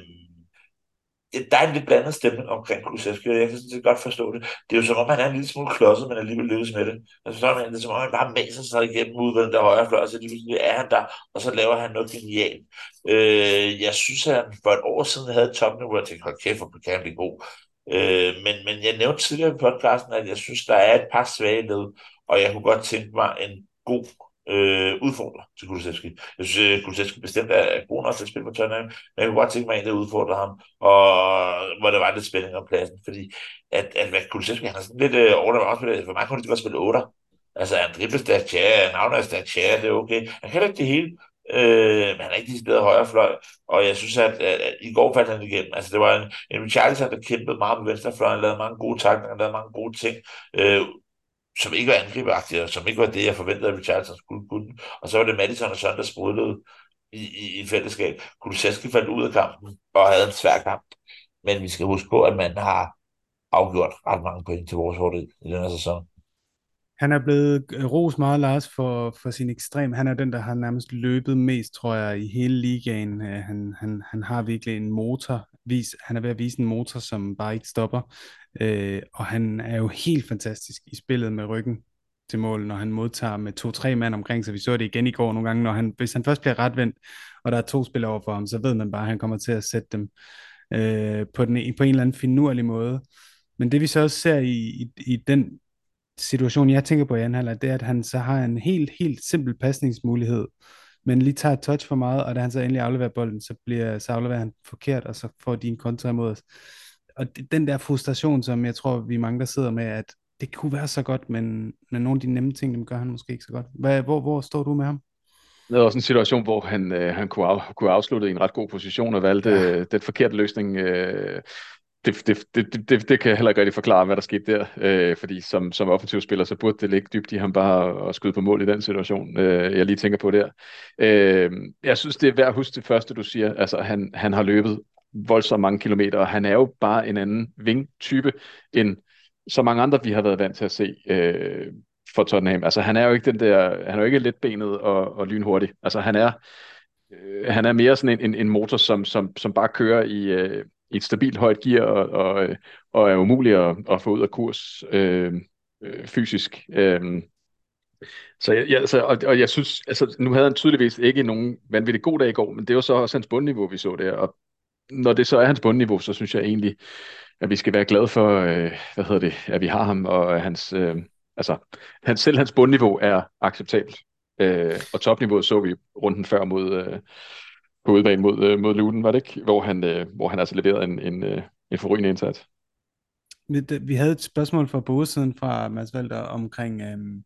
S3: der er en lidt blandet stemning omkring Kulusevski, og jeg kan sådan set godt forstå det. Det er jo som om, han er en lille smule klodset, men alligevel lykkes med det. Altså, så er det som om, han bare maser sig igennem udvalget der højre fløj, og så lige er han der, og så laver han noget genialt. Øh, jeg synes, at han for et år siden havde et topniveau, jeg tænkte, hold kæft, hvor kan han blive god. Øh, men, men jeg nævnte tidligere i podcasten, at jeg synes, der er et par svage led, og jeg kunne godt tænke mig en god øh, udfordrer til Kulusevski. Jeg synes, øh, at Kulusevski bestemt er god nok til at spille på Tottenham, men jeg kunne godt tænke mig en, der udfordrer ham, og hvor der var lidt spænding om pladsen, fordi at, at hvad Kulusevski, han er sådan lidt øh, over, for mig kunne det godt spille 8. Altså, han dribles der ja, han er der ja, det er okay. Han kan ikke det hele, Øh, men han er ikke decideret højre fløj, og jeg synes, at, at, at i går faldt han igennem. Altså, det var en, en Richarlison, der kæmpede meget på venstrefløjen, han lavede mange gode takninger, han lavede mange gode ting, øh, som ikke var angriberagtige, og som ikke var det, jeg forventede, at Richarlison skulle kunne. Og så var det Madison og Søren, der sprudlede i, i, i fællesskab. Kulusevski faldt ud af kampen og havde en svær kamp. Men vi skal huske på, at man har afgjort ret mange point til vores fordel i den her sæson.
S1: Han er blevet øh, ros meget, Lars, for, for sin ekstrem. Han er den, der har nærmest løbet mest, tror jeg, i hele ligaen. Øh, han, han, han har virkelig en motor. Vis, han er ved at vise en motor, som bare ikke stopper. Øh, og han er jo helt fantastisk i spillet med ryggen til mål, når han modtager med to-tre mand omkring sig. Vi så det igen i går nogle gange, når han, hvis han først bliver retvendt, og der er to spillere over for ham, så ved man bare, at han kommer til at sætte dem øh, på, den, på en eller anden finurlig måde. Men det vi så også ser i, i, i den situation, jeg tænker på i anden halvleg, det er, at han så har en helt, helt simpel pasningsmulighed, men lige tager et touch for meget, og da han så endelig afleverer bolden, så, bliver, så afleverer han forkert, og så får de en kontra imod os. Og den der frustration, som jeg tror, vi mange, der sidder med, at det kunne være så godt, men, men nogle af de nemme ting, dem gør han måske ikke så godt. Hvad, hvor, hvor står du med ham?
S2: Det var også en situation, hvor han, øh, han kunne, af, kunne afslutte i en ret god position og valgte ja. den forkerte løsning. Øh, det, det, det, det, det kan jeg heller ikke rigtig forklare, hvad der skete der, øh, fordi som, som offensiv spiller, så burde det ligge dybt i ham bare at skyde på mål i den situation, øh, jeg lige tænker på der. Øh, jeg synes, det er værd at huske det første, du siger, altså han, han har løbet voldsomt mange kilometer, og han er jo bare en anden vingtype end så mange andre, vi har været vant til at se øh, for Tottenham. Altså han er jo ikke den der, han er jo ikke lidt benet og, og lynhurtig. Altså han er, øh, han er mere sådan en, en, en motor, som, som, som bare kører i, øh, i et stabilt højt gear og, og, og er umulig at, at få ud af kurs øh, øh, fysisk. Øh, så jeg, jeg, altså, og, og jeg synes, altså, nu havde han tydeligvis ikke nogen vanvittig god dag i går, men det var så også hans bundniveau, vi så der. Og når det så er hans bundniveau, så synes jeg egentlig, at vi skal være glade for, øh, hvad hedder det, at vi har ham, og hans, øh, altså, hans, selv hans bundniveau er acceptabelt. Øh, og topniveauet så vi runden før mod, øh, på udebane mod, øh, mod Luton, var det ikke? Hvor han, øh, hvor han altså leverede en, en, øh, en forrygende indsats.
S1: Vi, havde et spørgsmål fra bådsiden fra Mads Valder omkring, øhm,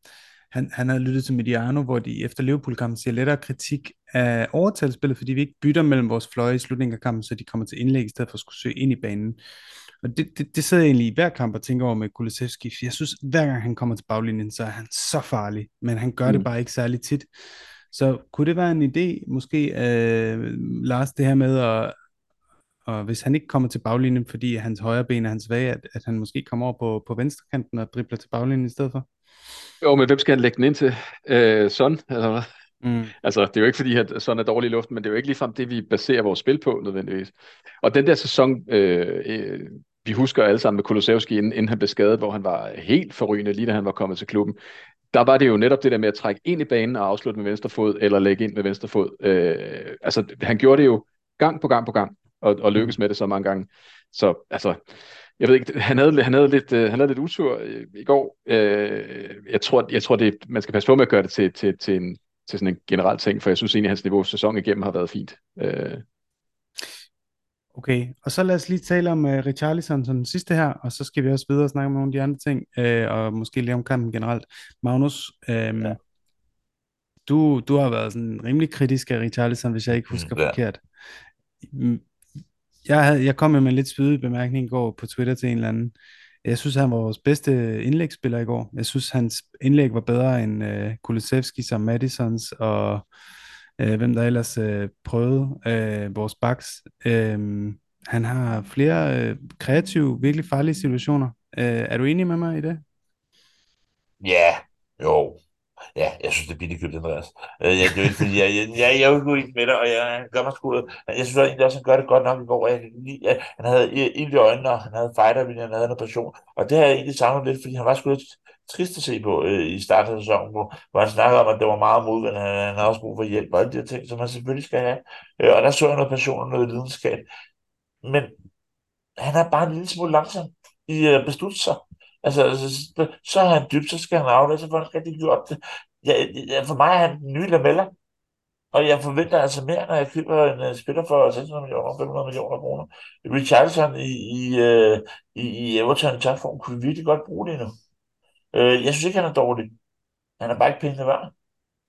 S1: han, han havde lyttet til Mediano, hvor de efter Liverpool-kampen siger lettere kritik af overtalsspillet, fordi vi ikke bytter mellem vores fløje i slutningen af kampen, så de kommer til indlæg i stedet for at skulle søge ind i banen. Og det, det, det sidder jeg egentlig i hver kamp og tænker over med Kulusevski, for jeg synes, hver gang han kommer til baglinjen, så er han så farlig, men han gør mm. det bare ikke særlig tit. Så kunne det være en idé, måske, øh, Lars, det her med at, og hvis han ikke kommer til baglinjen, fordi hans højre ben er hans svage, at, at han måske kommer over på, på venstre kanten og dribler til baglinjen i stedet for?
S2: Jo, men hvem skal han lægge den ind til? Øh, Son, eller hvad? Mm. Altså, det er jo ikke fordi, at sådan er dårlig i luften, men det er jo ikke ligefrem det, vi baserer vores spil på, nødvendigvis. Og den der sæson, øh, øh, vi husker alle sammen med Kulusevski, inden, inden han blev skadet, hvor han var helt forrygende, lige da han var kommet til klubben. Der var det jo netop det der med at trække ind i banen og afslutte med venstre fod, eller lægge ind med venstre fod. Øh, altså, han gjorde det jo gang på gang på gang, og, og lykkedes med det så mange gange. Så altså, jeg ved ikke, han havde, han havde lidt, øh, han havde lidt utur i, i går. Øh, jeg tror, jeg tror det, man skal passe på med at gøre det til, til, til, en, til sådan en generel ting, for jeg synes egentlig, at hans niveau sæson igennem har været fint. Øh.
S1: Okay, og så lad os lige tale om uh, Richarlison som den sidste her, og så skal vi også videre og snakke om nogle af de andre ting, uh, og måske lige om kampen generelt. Magnus, um, ja. du, du har været sådan rimelig kritisk af Richarlison, hvis jeg ikke husker mm, ja. forkert jeg, havde, jeg kom med en lidt spydig bemærkning i går på Twitter til en eller anden. Jeg synes, han var vores bedste indlægsspiller i går. Jeg synes, hans indlæg var bedre end uh, Kulusevski som Madisons og øh, hvem der ellers øh, prøvede øh, vores backs. Øh, han har flere øh, kreative, virkelig farlige situationer. Øh, er du enig med mig i det?
S3: Ja, jo. Ja, jeg synes, det er billigt købt, Andreas. Øh, jeg, det er ikke, fordi jeg, jeg, jeg, jeg er jo ikke med dig, og jeg gør mig sgu... Jeg synes egentlig også, han gør det godt nok i går. Jeg, jeg, han havde ild i øjnene, og han havde fighter, han havde noget passion. Og det har jeg egentlig savnet lidt, fordi han var sgu lidt trist at se på øh, i starten af sæsonen, hvor, hvor han snakkede om, at det var meget modvind, han, han havde også brug for hjælp, og alle de her ting, som han selvfølgelig skal have. Øh, og der så jeg noget passion og noget lidenskab. Men han er bare en lille smule langsom i øh, at beslutte sig. Altså, altså, så er han dybt, så skal han aflæse, hvordan skal de gjort det? Ja, ja, for mig er han den nye lameller. og jeg forventer altså mere, når jeg køber en uh, spiller for 600 millioner, 500 millioner kroner. Richardson i, i, uh, i, i Everton i topform kunne vi virkelig godt bruge det nu. Uh, jeg synes ikke, han er dårlig. Han er bare ikke pænt værd.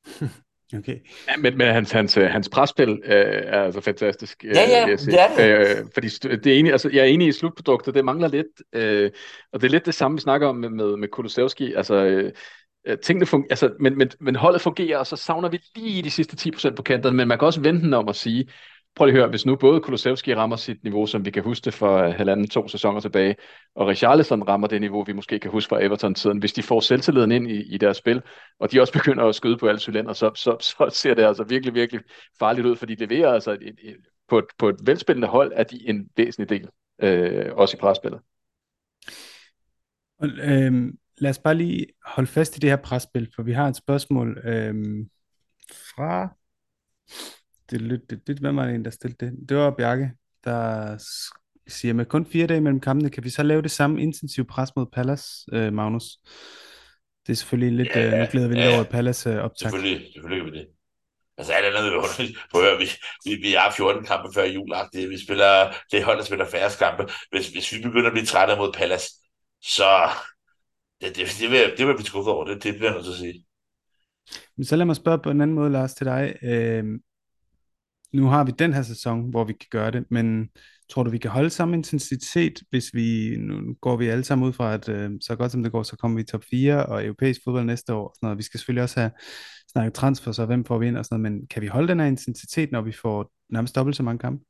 S2: Okay. Ja, men, men hans, hans, hans presspil øh, er altså fantastisk.
S3: Ja, ja, det er det.
S2: Øh, fordi det er enig, altså, jeg er enig i slutproduktet, det mangler lidt. Øh, og det er lidt det samme, vi snakker om med, med, med Kulusevski. Altså, øh, tingene fungerer, altså, men, men, men holdet fungerer, og så savner vi lige de sidste 10% på kanterne, men man kan også vente den om at sige, prøv lige at høre, hvis nu både Kulusevski rammer sit niveau, som vi kan huske det for øh, halvanden, to sæsoner tilbage, og Richarlison rammer det niveau, vi måske kan huske fra Everton-tiden, hvis de får selvtilliden ind i, i deres spil, og de også begynder at skyde på alle cylinder, så, så, så ser det altså virkelig, virkelig farligt ud, for de leverer altså et, et, på, et, på et velspillende hold, er de en væsentlig del, øh, også i presspillet.
S1: Øhm, lad os bare lige holde fast i det her presspil, for vi har et spørgsmål øhm, fra det, det, det, det, hvem var det en, der stillede det? Det var Bjarke, der siger, med kun fire dage mellem kampene, kan vi så lave det samme intensiv pres mod Pallas, øh, Magnus? Det er selvfølgelig lidt, ja, øh, nu glæder vi lidt ja, over Pallas øh, optag.
S3: Selvfølgelig, selvfølgelig kan vi det. Altså alt andet vil Prøv vi, vi, vi har 14 kampe før jul, vi spiller, det hold, der spiller færre kampe. Hvis, hvis vi begynder at blive trætte mod Pallas, så det, det, det, vil, det vil jeg blive skuffet over, det, det bliver jeg nødt til at sige.
S1: Men så lad mig spørge på en anden måde, Lars, til dig. Øh, nu har vi den her sæson, hvor vi kan gøre det, men tror du, vi kan holde samme intensitet, hvis vi, nu går vi alle sammen ud fra, at øh, så godt som det går, så kommer vi i top 4 og europæisk fodbold næste år. Sådan noget. Vi skal selvfølgelig også have snakket transfer, så hvem får vi ind og sådan noget, men kan vi holde den her intensitet, når vi får nærmest dobbelt så mange kampe?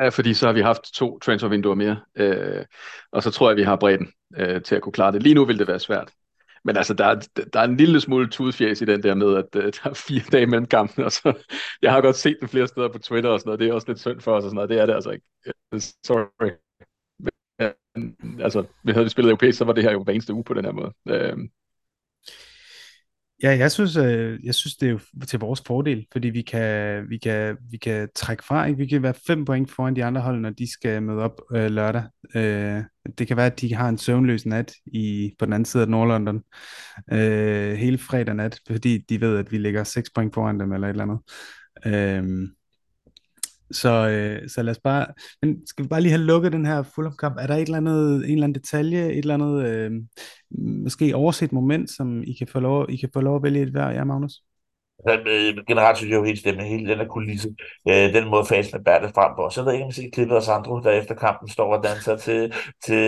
S2: Ja, fordi så har vi haft to transfervinduer mere, øh, og så tror jeg, vi har bredden øh, til at kunne klare det. Lige nu vil det være svært. Men altså, der er, der er en lille smule tudfjæs i den der med, at uh, der er fire dage mellem kampen, og så, jeg har godt set det flere steder på Twitter og sådan noget, det er også lidt synd for os og sådan noget, det er det altså ikke. Øh, sorry. Men, altså, vi havde vi spillet europæisk, så var det her jo hver eneste uge på den her måde. Uh,
S1: Ja, jeg synes, øh, jeg synes, det er jo til vores fordel, fordi vi kan, vi kan, vi kan trække fra. Ikke? Vi kan være fem point foran de andre hold, når de skal møde op øh, lørdag. Øh, det kan være, at de har en søvnløs nat i, på den anden side af Nordlondon øh, hele fredag nat, fordi de ved, at vi ligger seks point foran dem eller et eller andet. Øh, så, øh, så lad os bare, men skal vi bare lige have lukket den her Fulham-kamp? Er der et eller andet, en eller anden detalje, et eller andet, øh, måske overset moment, som I kan få lov, I kan få lov at vælge et hver, ja, Magnus?
S3: Den, øh, generelt synes jeg jo helt stemme, hele den der kulisse, øh, den måde fasen er bæret frem på. Så jeg ved ikke, om jeg ser klippet af Sandro, der efter kampen står og danser til, til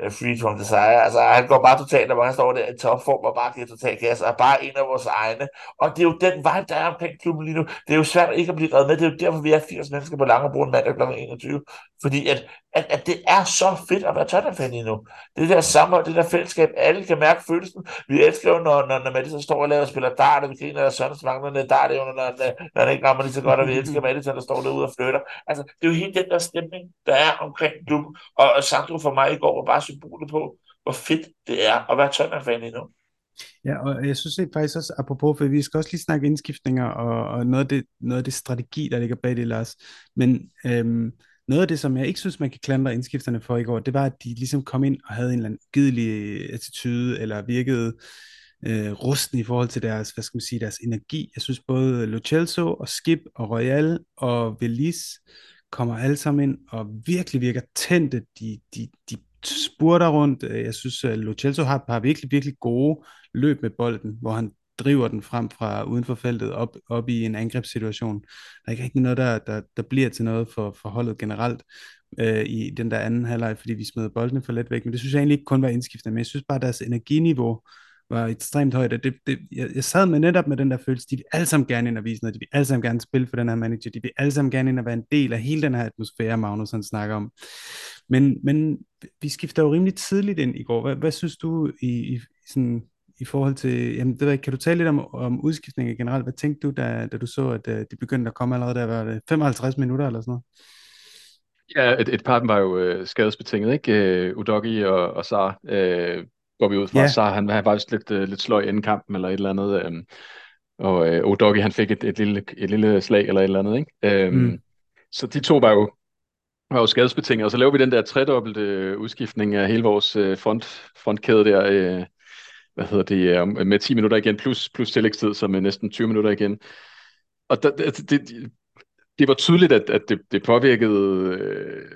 S3: øh, Free From Desire. Altså, han går bare totalt, og han står der i topform og bare giver totalt gas, og bare en af vores egne. Og det er jo den vej, der er omkring klubben lige nu. Det er jo svært ikke at blive reddet med. Det er jo derfor, vi er 80 mennesker på Langebro en mandag kl. 21. Fordi at, at, at det er så fedt at være Tottenham-fan lige nu. Det der sammenhold, det der fællesskab, alle kan mærke følelsen. Vi elsker jo, når, når, når Madison står og laver og spiller dart, og vi griner af er det jo, når, når, når det ikke rammer lige så godt, og vi elsker Madison, der står derude og flytter. Altså, det er jo hele den der stemning, der er omkring klubben. Og, og Sandro for mig i går var bare symbolet på, hvor fedt det er at være Tottenham-fan endnu. nu.
S1: Ja, og jeg synes det faktisk også, apropos, for vi skal også lige snakke indskiftninger og, og noget, af det, noget af det strategi, der ligger bag det, Lars. Men øhm, noget af det, som jeg ikke synes, man kan klandre indskifterne for i går, det var, at de ligesom kom ind og havde en eller anden gidelig øh, attitude, eller virkede øh, rusten i forhold til deres, hvad skal man sige, deres energi. Jeg synes både Lo Celso og Skip og Royal og Velis kommer alle sammen ind og virkelig virker tændte. De, de, de spurter rundt. Øh, jeg synes, øh, at Lo Celso har, har virkelig, virkelig gode løb med bolden, hvor han driver den frem fra uden for feltet op, op i en angrebssituation. Der er ikke rigtig noget, der, der, der bliver til noget for, for holdet generelt øh, i den der anden halvleg, fordi vi smed boldene for let væk. Men det synes jeg egentlig ikke kun var indskiftende, men jeg synes bare, at deres energiniveau var ekstremt højt. Det, det, jeg, jeg sad med netop med den der følelse, de vil alle sammen gerne ind og vise noget, de vil alle sammen gerne spille for den her manager, de vil alle sammen gerne ind og være en del af hele den her atmosfære, Magnus han snakker om. Men, men vi skifter jo rimelig tidligt ind i går. Hvad, hvad synes du i, i, sådan, i forhold til, jamen, det ved, kan du tale lidt om, om udskiftninger generelt? Hvad tænkte du, da, da du så, at uh, de begyndte at komme allerede der, var det 55 minutter eller sådan noget?
S2: Ja, et, et par af dem var jo øh, skadesbetinget, ikke? Øh, Udogi og, og Sar øh, går vi ud fra. Yeah. Sar, han, han var vist lidt, uh, lidt sløj inden kampen eller et eller andet. Um, og uh, Udogi, han fik et, et, lille, et lille slag eller et eller andet, ikke? Um, mm. Så de to var jo, var jo skadesbetinget, og så laver vi den der tredobbelte udskiftning af hele vores uh, front, frontkæde der, uh, hvad hedder det, med 10 minutter igen, plus, plus tillægstid, som er næsten 20 minutter igen. Og der, det, det, det var tydeligt, at, at det, det påvirkede øh,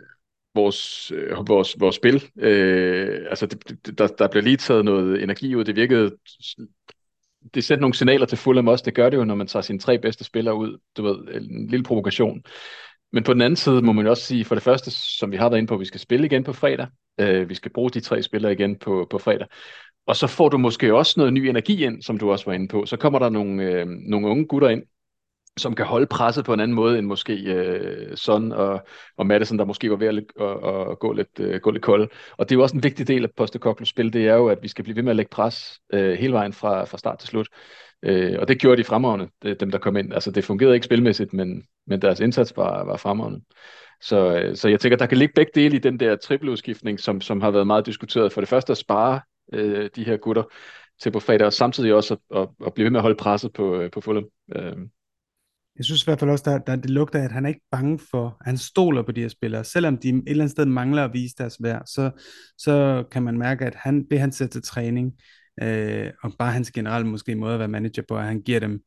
S2: vores, øh, vores, vores spil. Øh, altså, det, der, der blev lige taget noget energi ud. Det virkede... Det sendte nogle signaler til Fulham også. Det gør det jo, når man tager sine tre bedste spillere ud. Du ved, en lille provokation. Men på den anden side må man også sige, for det første, som vi har været inde på, vi skal spille igen på fredag. Øh, vi skal bruge de tre spillere igen på, på fredag. Og så får du måske også noget ny energi ind, som du også var inde på. Så kommer der nogle, øh, nogle unge gutter ind, som kan holde presset på en anden måde end måske øh, Son og, og Madison, der måske var ved at, at, at gå, lidt, øh, gå lidt kold. Og det er jo også en vigtig del af Postecoglos spil, det er jo, at vi skal blive ved med at lægge pres øh, hele vejen fra, fra start til slut. Øh, og det gjorde de fremragende, dem der kom ind. Altså det fungerede ikke spilmæssigt, men, men deres indsats var, var fremragende. Så, øh, så jeg tænker, der kan ligge begge dele i den der trippeludskiftning, som, som har været meget diskuteret. For det første at spare øh, de her gutter til på fredag, og samtidig også at, at, at blive ved med at holde presset på, øh, på Fulham. Øh.
S1: Jeg synes i hvert fald også, der, der det lugter af, at han er ikke bange for, han stoler på de her spillere. Selvom de et eller andet sted mangler at vise deres værd, så, så kan man mærke, at han, det han sætter til træning, øh, og bare hans generelle måske måde at være manager på, at han giver dem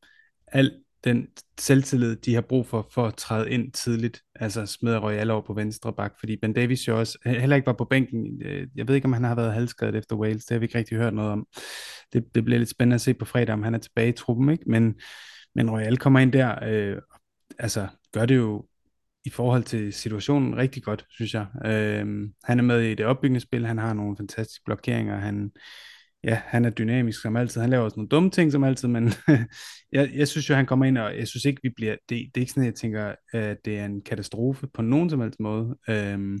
S1: al den selvtillid, de har brug for, for at træde ind tidligt, altså smider Royal over på venstre bak, fordi Ben Davis jo også heller ikke var på bænken. Øh, jeg ved ikke, om han har været halvskadet efter Wales, det har vi ikke rigtig hørt noget om. Det, det bliver lidt spændende at se på fredag, om han er tilbage i truppen, ikke? Men, men Royal kommer ind der, øh, altså gør det jo i forhold til situationen rigtig godt, synes jeg. Øh, han er med i det opbyggende spil, han har nogle fantastiske blokeringer, han, ja, han er dynamisk som altid. Han laver også nogle dumme ting som altid, men jeg, jeg synes jo, han kommer ind, og jeg synes ikke, vi bliver, det, det er ikke sådan, jeg tænker, at det er en katastrofe på nogen som helst måde. Øh,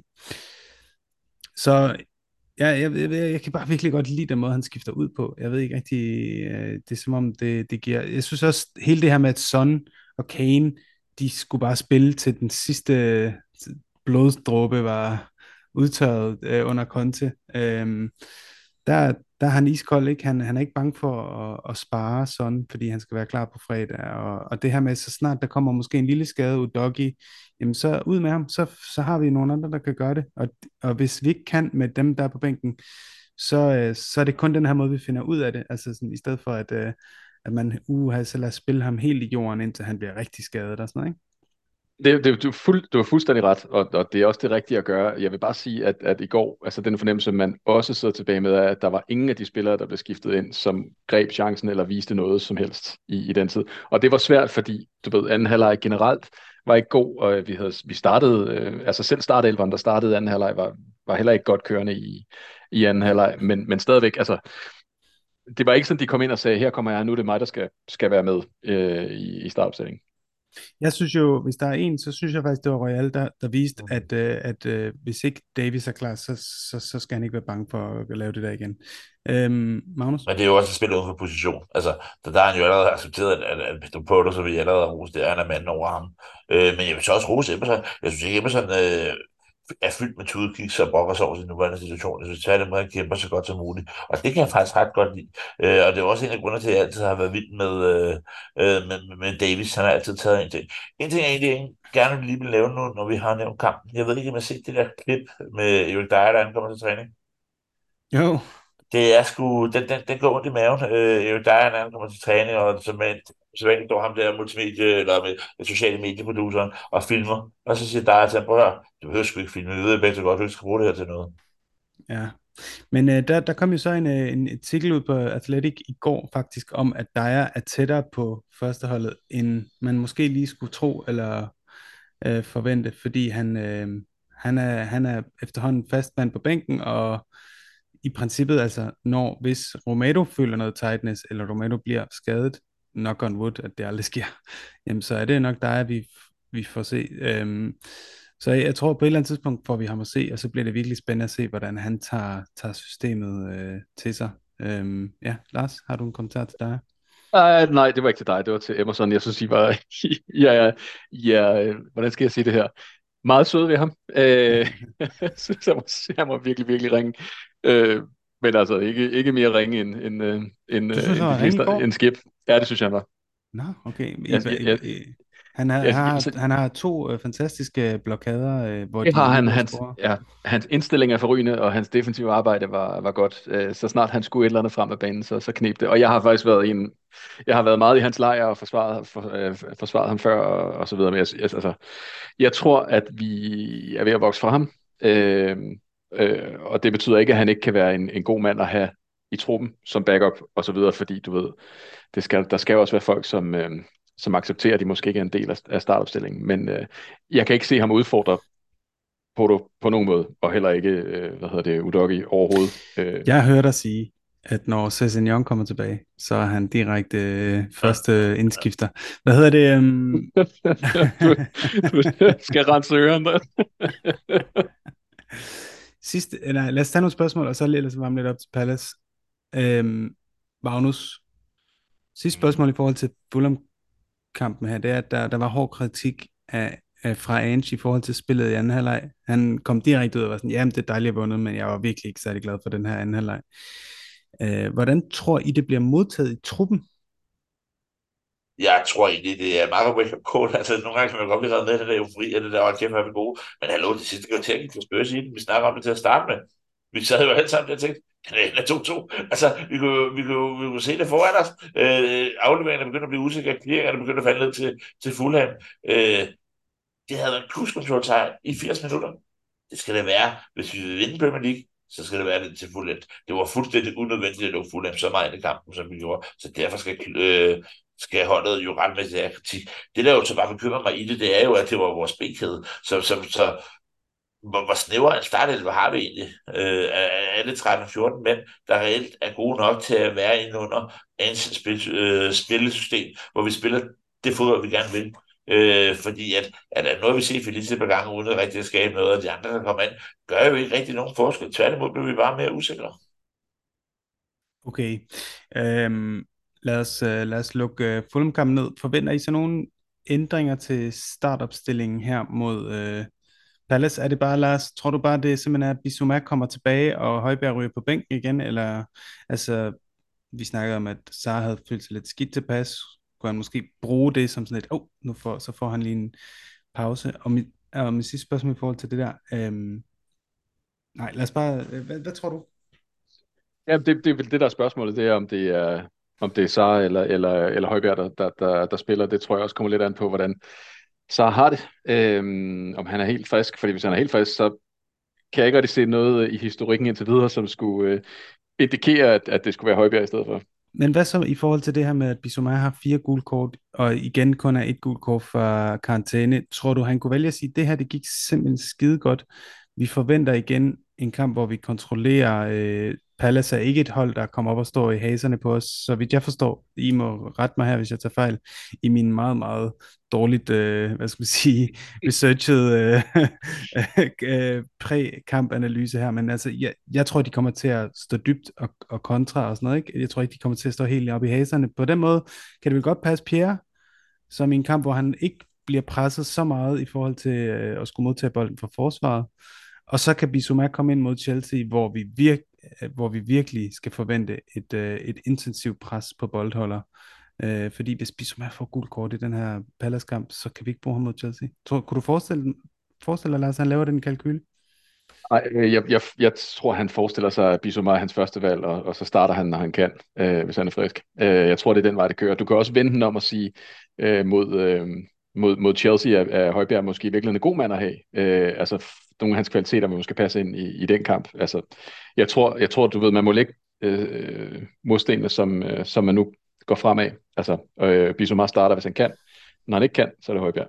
S1: så ja, jeg, jeg, jeg, jeg kan bare virkelig godt lide den måde, han skifter ud på. Jeg ved ikke rigtig, øh, det er som om, det, det giver, jeg synes også, hele det her med, at Son og Kane, de skulle bare spille til den sidste øh, bloddråbe var udtørret øh, under Conte. Øh, der, der er han iskold, ikke? Han, han er ikke bange for at, at spare sådan, fordi han skal være klar på fredag. Og, og det her med, så snart der kommer måske en lille skade ud Doggy, jamen så ud med ham, så, så har vi nogle andre, der kan gøre det. Og, og hvis vi ikke kan med dem, der er på bænken, så, øh, så er det kun den her måde, vi finder ud af det. Altså sådan, i stedet for, at, øh, at man uh, så lader spille ham helt i jorden, indtil han bliver rigtig skadet og sådan noget, ikke?
S2: Det, det, du, fuld, du har fuldstændig ret, og, og det er også det rigtige at gøre. Jeg vil bare sige, at, at i går, altså den fornemmelse, man også sidder tilbage med, er, at der var ingen af de spillere, der blev skiftet ind, som greb chancen eller viste noget som helst i, i den tid. Og det var svært, fordi, du ved, anden halvleg generelt var ikke god, og vi, havde, vi startede, øh, altså selv startelveren, der startede anden halvleg, var, var heller ikke godt kørende i, i anden halvleg, men, men stadigvæk, altså, det var ikke sådan, de kom ind og sagde, her kommer jeg, nu er det mig, der skal, skal være med øh, i, i startopstillingen.
S1: Jeg synes jo, hvis der er en, så synes jeg faktisk, det var Royal, der, der viste, mm. at, uh, at uh, hvis ikke Davis er klar, så, så, så skal han ikke være bange for at lave det der igen. Øhm, Magnus?
S3: Men det er jo også et spil uden for position. Altså, der, der har han jo allerede accepteret, at, at, at Peter Porter, så vi allerede rose det, han er manden over ham. Øh, men jeg vil så også rose Emerson. Jeg synes ikke, Emerson øh, er fyldt med tudekicks og brokker sig over sin nuværende situation. Jeg synes tværtimod, han kæmper så godt som muligt. Og det kan jeg faktisk ret godt lide. Øh, og det er også en af grundene til, at jeg altid har været vild med, øh, øh med, med Davis. Han har altid taget en ting. En ting, jeg egentlig gerne lige vil lave nu, når vi har nævnt kampen. Jeg ved ikke, om jeg har set det der klip med Erik Dyer, der ankommer til træning.
S1: Jo,
S3: det er sgu, den, den, den går ondt i maven. Øh, jo, der er han kommer til træning, og så med, så vanligt står ham der multimedie, eller med, med sociale medieproduceren, og filmer. Og så siger dig til ham, prøv du behøver sgu ikke filme, vi ved begge godt, du ikke skal bruge det her til noget.
S1: Ja, men øh, der, der kom jo så en, øh, en artikel ud på Athletic i går faktisk, om at Dyer er tættere på førsteholdet, end man måske lige skulle tro eller øh, forvente, fordi han, øh, han, er, han er efterhånden fastmand på bænken, og i princippet, altså, når, hvis Romero føler noget tightness, eller Romero bliver skadet, nok on wood, at det aldrig sker, jamen så er det nok dig, at vi, vi får se. Øhm, så jeg, jeg tror på et eller andet tidspunkt får vi ham at se, og så bliver det virkelig spændende at se, hvordan han tager, tager systemet øh, til sig. Øhm, ja, Lars, har du en kommentar til dig?
S2: Uh, nej, det var ikke til dig, det var til Emerson. Jeg synes, I var... ja, ja, ja, hvordan skal jeg sige det her? Meget sød ved ham. Øh, jeg synes, han var, han var virkelig, virkelig ringe. Øh, men altså ikke, ikke mere ringe end, end, øh, end,
S1: synes,
S2: end, fleste, end skib. Ja, det synes jeg, han var.
S1: Nå, okay. Jeg, jeg, jeg, han, har, jeg, har, han har to uh, fantastiske blokader, uh, hvor
S2: det de har han. Hans, ja, hans indstilling er forrygende, og hans defensive arbejde var, var godt. Uh, så snart han skulle et eller andet frem af banen, så, så knep det. Og jeg har faktisk været en, jeg har været meget i hans lejr og forsvaret, for, uh, forsvaret ham før og, og så videre. Men jeg, altså, jeg tror, at vi er ved at vokse fra ham. Uh, Øh, og det betyder ikke, at han ikke kan være en, en god mand at have i truppen som backup og så videre, fordi du ved, det skal, der skal jo også være folk, som, øh, som accepterer, at de måske ikke er en del af, af startopstillingen. Men øh, jeg kan ikke se ham udfordre på, på nogen måde, og heller ikke, øh, hvad hedder det, Udogi overhovedet.
S1: Øh. Jeg hører dig sige, at når Cezanne kommer tilbage, så er han direkte øh, første indskifter. Hvad hedder det? Um...
S2: du, du skal rense ørerne.
S1: Sidste, eller lad os tage nogle spørgsmål, og så ellers varme lidt op til Palace. Øhm, Magnus, sidste spørgsmål i forhold til Fulham-kampen her, det er, at der, der var hård kritik af, af, fra Ange i forhold til spillet i anden halvleg. Han kom direkte ud og var sådan, jamen det er dejligt at vundet, men jeg var virkelig ikke særlig glad for den her anden halvleg. Øh, hvordan tror I, det bliver modtaget i truppen?
S3: Jeg tror egentlig, det er meget wake-up call. Altså, nogle gange kan man godt blive reddet med det der eufori, og det der, var kæft, hvor er vi gode. Men hallo, det sidste kvarter gik for spørgsmål i den. Vi snakker om det til at starte med. Vi sad jo alle sammen der og tænkte, det er 2-2. Altså, vi kunne, vi, kunne, vi kunne se det foran os. Øh, afleveringerne begynder at blive usikre, clearingerne begynder at falde ned til, til Fulham. Øh, det havde været en cruise control i 80 minutter. Det skal det være, hvis vi vil vinde Premier League så skal det være det til Fulham. Det var fuldstændig unødvendigt at lukke Fulham så meget i kampen, som vi gjorde. Så derfor skal, øh, skal holdet jo ret med det kritik. Det der jo så bare bekymrer mig i det, det er jo, at det var vores bækkæde. Så, så, så hvor, hvor snæver en startelve har vi egentlig? Øh, er alle 13-14 mænd, der reelt er gode nok til at være inde under ens spil, øh, spillesystem, hvor vi spiller det fodbold, vi gerne vil. Øh, fordi at, at, at noget vi ser Felice på gange, uden at rigtig at skabe noget, og de andre, der kommer ind, gør jo ikke rigtig nogen forskel. Tværtimod bliver vi bare mere usikre.
S1: Okay. Øhm, lad, os, øh, lad os lukke øh, uh, Fulham-kampen ned. Forventer I så nogle ændringer til startopstillingen her mod uh, Palace? Er det bare, Lars, tror du bare, det simpelthen er, at Bissouma kommer tilbage, og Højbjerg ryger på bænken igen? Eller, altså, vi snakkede om, at Sara havde følt sig lidt skidt tilpas kunne han måske bruge det som sådan et, åh, oh, nu får, så får han lige en pause. Og mit, og mit sidste spørgsmål i forhold til det der, øhm, nej, lad os bare, øh, hvad, hvad tror du?
S2: Ja, det, det er vel det der er spørgsmålet, det er, om det er, om det er Sara eller, eller, eller Højbjerg, der, der, der, der spiller. Det tror jeg også kommer lidt an på, hvordan, så har det. Øhm, om han er helt frisk, fordi hvis han er helt frisk, så kan jeg ikke rigtig se noget i historikken indtil videre, som skulle øh, indikere, at, at det skulle være Højbjerg i stedet for.
S1: Men hvad så i forhold til det her med, at Bissouma har fire gule kort, og igen kun er et gult kort karantæne? Tror du, han kunne vælge at sige, at det her det gik simpelthen skide godt. Vi forventer igen en kamp, hvor vi kontrollerer øh, Palace er ikke et hold, der kommer op og står i haserne på os, så vidt jeg forstår, I må rette mig her, hvis jeg tager fejl, i min meget, meget dårligt, øh, hvad skal man sige, researchet øh, øh, præ-kampanalyse her, men altså, jeg, jeg tror, de kommer til at stå dybt og, og kontra og sådan noget, ikke? Jeg tror ikke, de kommer til at stå helt op i haserne. På den måde kan det vel godt passe Pierre, som i en kamp, hvor han ikke bliver presset så meget i forhold til øh, at skulle modtage bolden fra forsvaret. Og så kan Bissouma komme ind mod Chelsea, hvor vi, virk, øh, hvor vi virkelig skal forvente et, øh, et intensivt pres på boldholder. Øh, fordi hvis Bissouma får gul kort i den her Palace-kamp, så kan vi ikke bruge ham mod Chelsea. Tror, kunne du forestille, forestille dig, Lars, at han laver den kalkyl?
S2: Ej, øh, jeg, jeg, jeg tror, han forestiller sig, at Bissouma er hans første valg, og, og så starter han, når han kan, øh, hvis han er frisk. Øh, jeg tror, det er den vej, det kører. Du kan også vente den om at sige øh, mod, øh, mod, mod Chelsea, at, er Højbjerg måske virkelig en god mand at have. Øh, altså, nogle af hans kvaliteter måske passe ind i, i den kamp. Altså, jeg tror, jeg tror, du ved, man må lægge øh, modstenene, som, øh, som man nu går fremad. Altså, øh, Bissouma starter, hvis han kan. Når han ikke kan, så er det Højbjerg.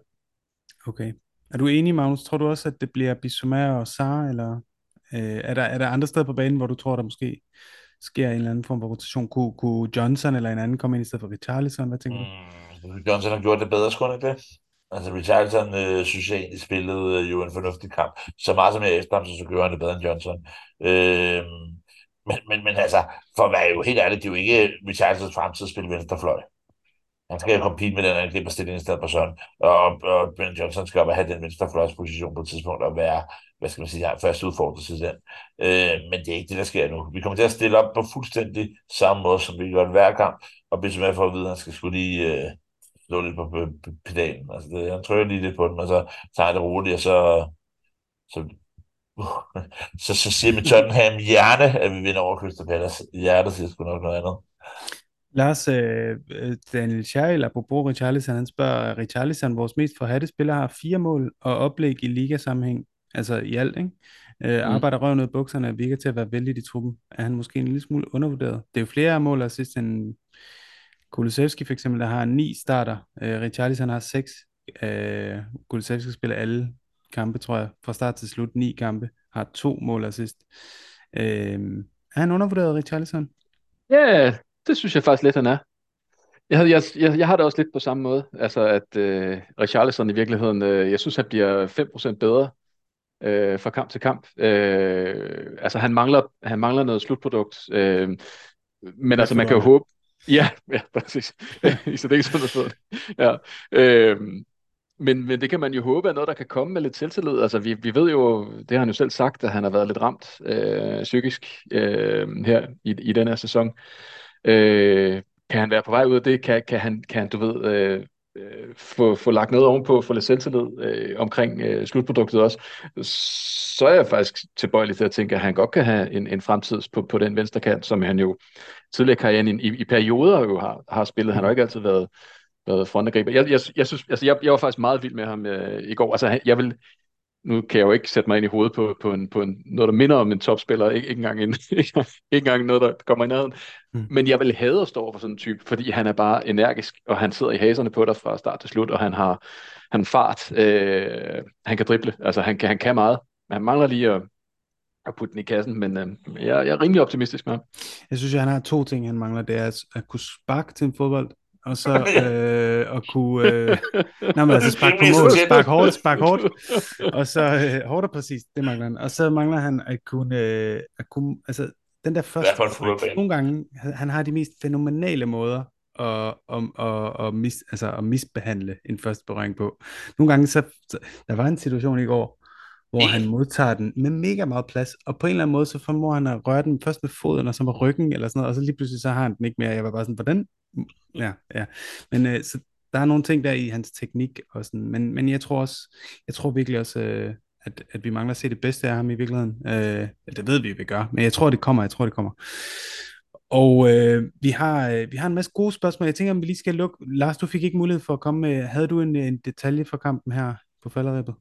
S1: Okay. Er du enig, Magnus? Tror du også, at det bliver Bissouma og Sar, eller øh, er, der, er der andre steder på banen, hvor du tror, der måske sker en eller anden form for rotation? Kunne, kunne Johnson eller en anden komme ind i stedet for Richarlison? Hvad tænker
S3: du? Mm, Johnson har gjort det bedre, skulle ikke det? Altså Richarlison øh, synes jeg egentlig spillede øh, jo en fornuftig kamp. Så meget som jeg efter ham, så, så gjorde han det bedre end Johnson. Øh, men, men, men altså, for at være jo helt ærligt, det er jo ikke Richarlisons fremtid at spille venstrefløj. Han skal jo compete med den angriberstilling i stedet for sådan. Og, og Ben Johnson skal op og have den venstrefløjsposition på et tidspunkt og være, hvad skal man sige, først udfordret til den. Øh, men det er ikke det, der sker nu. Vi kommer til at stille op på fuldstændig samme måde, som vi gør hver gang. Og hvis man får at vide, at han skal skulle lige øh, slå lidt på pedalen. Altså det, han trykker lige lidt på den, og så tager det roligt, og så, så, så, så siger med Tottenham hjerne, at vi vinder over Crystal Palace. Hjertet siger sgu nok noget andet.
S1: Lars, øh, øh Daniel Scherl, apropos Richarlison, han spørger, Richarlison, vores mest forhatte spiller, har fire mål og oplæg i ligasammenhæng, altså i alt, ikke? Øh, mm. Arbejder røven ud af bukserne og virker til at være vældig i truppen. Er han måske en lille smule undervurderet? Det er jo flere mål og sidst end Kulusevski for eksempel, der har ni starter. Øh, Richarlison har seks. Øh, Kulusevski spiller alle kampe, tror jeg, fra start til slut. Ni kampe. Har to mål assist. Øh, er han undervurderet, Richarlison?
S2: Ja, det synes jeg faktisk lidt, han er. Jeg, jeg, jeg, jeg har det også lidt på samme måde. Altså, at øh, Richarlison i virkeligheden, øh, jeg synes, han bliver 5% bedre øh, fra kamp til kamp. Øh, altså, han mangler, han mangler noget slutprodukt. Øh, men altså, man kan jo håbe, Ja, ja, præcis. I så det ikke sådan Ja. Øhm, men, men det kan man jo håbe er noget, der kan komme med lidt selvtillid. Altså, vi, vi ved jo, det har han jo selv sagt, at han har været lidt ramt øh, psykisk øh, her i, i den her sæson. Øh, kan han være på vej ud af det? Kan, kan, han, kan han, du ved, øh, øh, få, få lagt noget ovenpå, få lidt selvtillid øh, omkring øh, slutproduktet også, så er jeg faktisk tilbøjelig til at tænke, at han godt kan have en, en fremtid på, på den venstre kant, som han jo tidligere karrieren i, i, i perioder jo har, har spillet. Han har jo ikke altid været, været frontangriber. Jeg, jeg, jeg, synes, altså jeg, jeg var faktisk meget vild med ham øh, i går. Altså, jeg vil, nu kan jeg jo ikke sætte mig ind i hovedet på, på, en, på en, noget, der minder om en topspiller, ikke, ikke, engang, en, ikke, engang noget, der kommer i nærheden. Mm. Men jeg vil have at stå for sådan en type, fordi han er bare energisk, og han sidder i haserne på dig fra start til slut, og han har han fart, øh, han kan drible, altså han kan, han kan meget, han mangler lige at, at putte den i kassen, men øh, jeg, jeg er rimelig optimistisk med ham.
S1: Jeg synes, at han har to ting, han mangler, det er at, at kunne sparke til en fodbold, og så øh, at kunne øh, nej, men altså sparke på mål, sparke hårdt, sparke hårdt, og så øh, hårdt og præcis, det mangler han. Og så mangler han at kunne, øh, at kunne altså den der første, nogle gange, han har de mest fænomenale måder at, at, at, at, mis, altså at misbehandle en første berøring på. Nogle gange, så, så der var en situation i går, hvor han modtager den med mega meget plads, og på en eller anden måde, så formår han at røre den først med foden, og så med ryggen, eller sådan noget, og så lige pludselig, så har han den ikke mere. Jeg var bare sådan, hvordan ja, ja. Men øh, så der er nogle ting der i hans teknik, og sådan, men, men jeg tror også, jeg tror virkelig også, øh, at, at vi mangler at se det bedste af ham i virkeligheden. Øh, det ved vi, vi gør, men jeg tror, det kommer, jeg tror, det kommer. Og øh, vi, har, øh, vi har en masse gode spørgsmål. Jeg tænker, om vi lige skal lukke. Lars, du fik ikke mulighed for at komme med. Havde du en, øh, en detalje fra kampen her på falderæbet?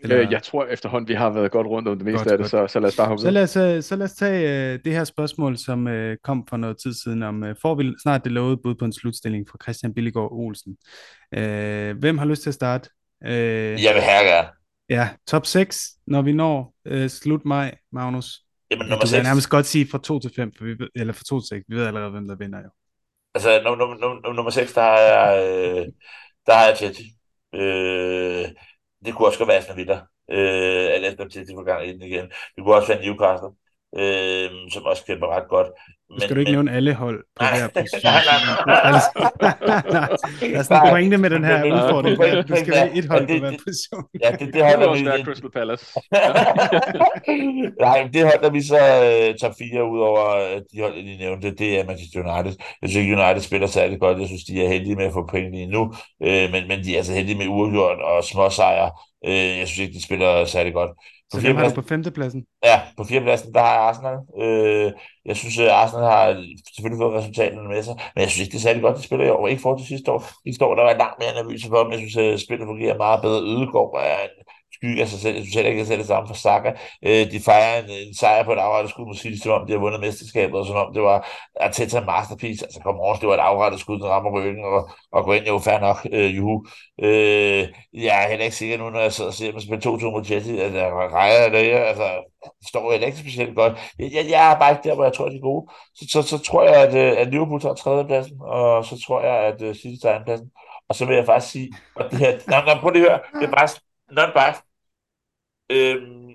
S2: Eller... Øh, jeg tror efterhånden, vi har været godt rundt om det meste godt, af det, så, så lad os bare hoppe
S1: så lad os, øh, så lad os tage uh, det her spørgsmål, som uh, kom for noget tid siden, om uh, får vi snart det lovede bud på en slutstilling fra Christian Billigård Olsen. Uh, hvem har lyst til at starte?
S3: Uh, jeg vil her gerne.
S1: Ja, top 6, når vi når uh, slut maj, Magnus.
S3: Jamen, nummer
S1: du
S3: 6.
S1: kan nærmest godt sige fra 2 til 5, for vi, eller fra 2 til 6, vi ved allerede, hvem der vinder jo.
S3: Altså, nummer, nummer, nummer 6, der har jeg, øh, der har jeg Chelsea. Øh, det kunne også godt være Aston Villa. Øh, at Aston Villa får gang ind igen. Det kunne også være Newcastle, øh, som også kæmper ret godt.
S1: Men, skal du ikke men... nævne alle hold på nej, hver position. nej, nej, nej. Der er sådan en pointe med den her udfordring. Du skal være et hold på hver position.
S3: Ja, det, det holder
S2: vi. Det Crystal Palace.
S3: nej, det holder vi så uh, top 4 ud over uh, de hold, de nævnte. Det er Manchester United. Jeg synes ikke, United spiller særlig godt. Jeg synes, de er heldige med at få point lige nu. Uh, men, men de er altså heldige med uafgjort og små sejre. Uh, jeg synes ikke, de spiller særlig godt.
S1: Så dem har du på femtepladsen?
S3: Ja, på fjerdepladsen, der har jeg Arsenal. Øh, jeg synes, at Arsenal har selvfølgelig fået resultaterne med sig, men jeg synes ikke, det er særlig godt, de spiller i år. Ikke for til sidste år. Sidste år, der var langt mere nervøs for dem. Jeg synes, at spillet fungerer meget bedre. Ødegård er en skygge af sig selv. Jeg synes heller ikke, at det samme for Saka. Øh, de fejrer en, en sejr på et afrettet skud mod City, som om de har vundet mesterskabet, og som om det var Arteta Masterpiece. Altså, kom over, det var et afrettet skud, der rammer ryggen, og, og går ind, jo fair nok, øh, juhu. Øh, jeg er heller ikke sikker nu, når jeg sidder og ser at man spiller 2-2 mod Chelsea, at jeg rejer det her. Altså, står heller ikke specielt godt. Jeg, jeg, jeg er bare ikke der, hvor jeg tror, de er gode. Så, så, så tror jeg, at, øh, at Liverpool tager tredjepladsen, og så tror jeg, at øh, City tager andenpladsen. Og så vil jeg faktisk sige, at det her, nej, nej, prøv lige at høre, det er bare non-biased. Øhm,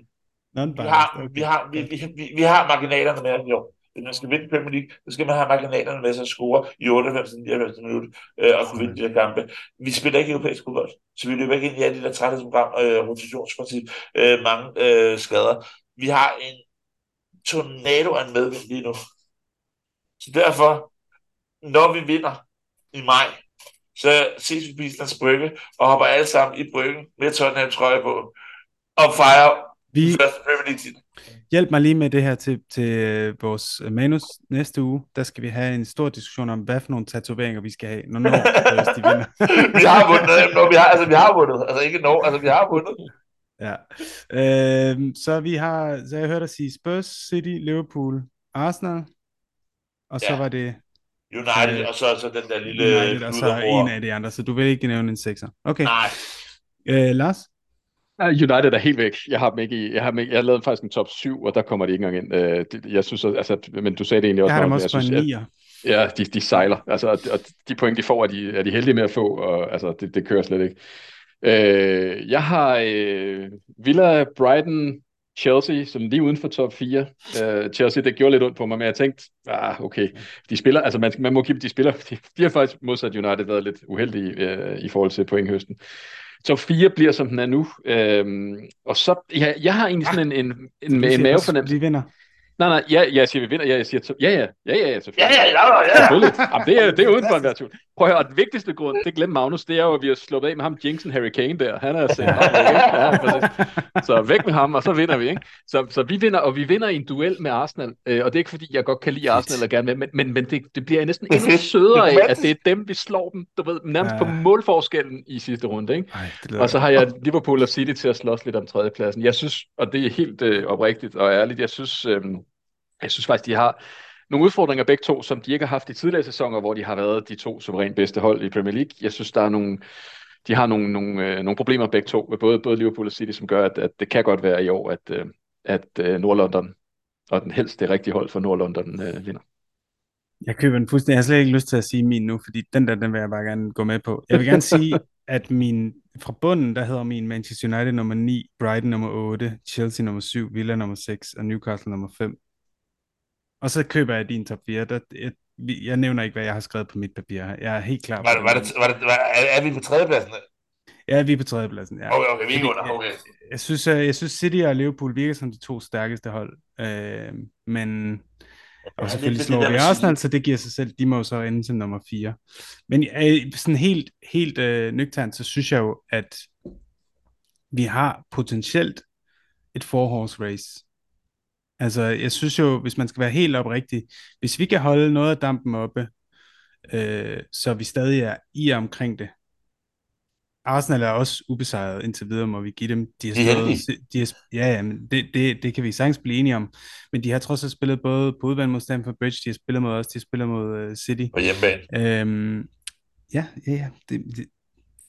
S3: vi, har, okay. vi, har, vi, vi, vi, vi har marginalerne med i år. Hvis man skal vinde Premier League, så skal man have marginalerne med sig at score i 98-99 minutter øh, og kunne vinde de her kampe. Vi spiller ikke europæisk fodbold, så vi løber ikke ind i alle de der træthedsprogram, øh, rotationsprincip, øh, mange øh, skader. Vi har en tornado af en medvind lige nu. Så derfor, når vi vinder i maj, så ses vi på Islands Brygge og hopper alle sammen i bryggen med Tottenham trøje på og fejre vi... første Premier League
S1: Hjælp mig lige med det her til, til øh, vores manus næste uge. Der skal vi have en stor diskussion om, hvad for nogle tatoveringer vi skal have, når når de vinder.
S3: vi har vundet, når vi har, altså vi har vundet, altså ikke når, altså vi har vundet.
S1: Ja. Øh, så vi har, så jeg hørte dig sige Spurs, City, Liverpool, Arsenal, og så ja. var det
S3: United, øh, og så, så den der lille
S1: United, og så en af de andre, så du vil ikke nævne en sekser. Okay.
S3: Nej.
S1: Øh, Lars?
S2: United er helt væk. Jeg har dem ikke i, jeg har, dem ikke, jeg har lavet faktisk en top 7, og der kommer de ikke engang ind. Øh, jeg synes, altså, men du sagde det egentlig også.
S1: Jeg har dem
S2: også synes,
S1: en
S2: Ja, de, de sejler. Altså, og de point, de får, er de, er de heldige med at få, og altså, det, det kører slet ikke. Øh, jeg har øh, Villa, Brighton, Chelsea, som lige uden for top 4. Øh, Chelsea, det gjorde lidt ondt på mig, men jeg tænkte, ah, okay, de spiller, altså man, man må give de spiller, de, de har faktisk modsat United været lidt uheldige øh, i forhold til pointhøsten. Top 4 bliver, som den er nu. Øhm, og så, ja, jeg har egentlig sådan en, en, en, en mavefornemmelse.
S1: De vinder.
S2: Nej, nej, ja, jeg siger, vi vinder. Ja, jeg siger, ja, ja, ja, ja,
S3: ja, selvfølgelig. Ja, ja, ja, ja.
S2: Selvfølgelig. Jamen, det, er, det er uden for en tvivl. Prøv at høre, den vigtigste grund, det glemte Magnus, det er jo, at vi har sluppet af med ham, Jinxen Harry Kane der. Han er sendt ja. Så væk med ham, og så vinder vi, ikke? Så, så vi vinder, og vi vinder i en duel med Arsenal. Øh, og det er ikke, fordi jeg godt kan lide Arsenal eller gerne med, men, men, men det, det bliver næsten endnu sødere af, at det er dem, vi slår dem, du ved, nærmest på målforskellen i sidste runde, ikke? Ej, og så har jeg Liverpool og City til at slås lidt om tredjepladsen. Jeg synes, og det er helt øh, oprigtigt og ærligt, jeg synes, øh, jeg synes faktisk, de har nogle udfordringer begge to, som de ikke har haft i tidligere sæsoner, hvor de har været de to suverænt bedste hold i Premier League. Jeg synes, der er nogle, de har nogle, nogle, øh, nogle problemer begge to, med både, både Liverpool og City, som gør, at, at det kan godt være i år, at, øh, at øh, Nordlondon, og den helst det rigtige hold for Nordlondon, øh, vinder.
S1: Jeg køber den fuldstændig. Jeg har slet ikke lyst til at sige min nu, fordi den der, den vil jeg bare gerne gå med på. Jeg vil gerne sige, at min, fra bunden, der hedder min Manchester United nummer 9, Brighton nummer 8, Chelsea nummer 7, Villa nummer 6 og Newcastle nummer 5. Og så køber jeg din top 4. Der, jeg, jeg nævner ikke, hvad jeg har skrevet på mit papir. Jeg er helt klar.
S3: Var det, var det, var det, var, er, er vi på tredjepladsen?
S1: Ja, vi er på tredjepladsen, ja.
S3: Okay, okay, vi er under, okay. Jeg,
S1: jeg, synes, jeg, jeg synes, City og Liverpool virker som de to stærkeste hold. Øh, men og selvfølgelig det, slår vi Arsenal, så det giver sig selv. De må jo så ende til nummer 4. Men øh, sådan helt, helt øh, nøgternt, så synes jeg jo, at vi har potentielt et four horse race Altså, jeg synes jo, hvis man skal være helt oprigtig, hvis vi kan holde noget af dampen oppe, øh, så vi stadig er i og omkring det. Arsenal er også ubesejret indtil videre, må vi give dem.
S3: De har slået,
S1: de har, ja, ja, men det, det, det kan vi sagtens blive enige om. Men de har trods alt spillet både på udvalg mod Stamford Bridge, de har spillet mod os, de har spillet mod uh, City.
S3: Og hjemmebane.
S1: Øhm, ja, ja, ja. Det, det,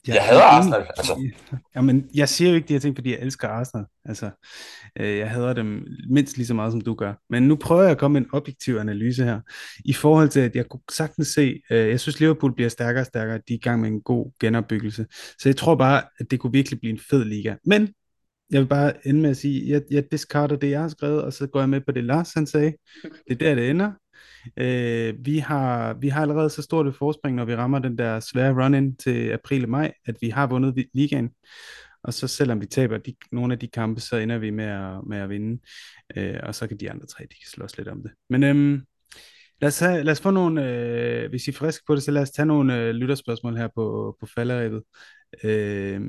S3: jeg, jeg hader Arsenal, altså.
S1: Jamen, jeg siger jo ikke de her ting, fordi jeg elsker Arsenal. Altså, øh, jeg hader dem mindst lige så meget, som du gør. Men nu prøver jeg at komme med en objektiv analyse her. I forhold til, at jeg kunne sagtens se, øh, jeg synes, Liverpool bliver stærkere og stærkere. De er i gang med en god genopbyggelse. Så jeg tror bare, at det kunne virkelig blive en fed liga. Men jeg vil bare ende med at sige, at jeg, jeg discarder det, jeg har skrevet, og så går jeg med på det, Lars han sagde. Det er der, det ender. Øh, vi, har, vi har allerede så stort et forspring, når vi rammer den der svære run-in til april og maj, at vi har vundet ligaen. Og så selvom vi taber de, nogle af de kampe, så ender vi med at, med at vinde. Øh, og så kan de andre tre, de kan slås lidt om det. Men øhm, lad, os have, lad os få nogle, øh, hvis I er friske på det, så lad os tage nogle øh, lytterspørgsmål her på, på falderæbet. Øh,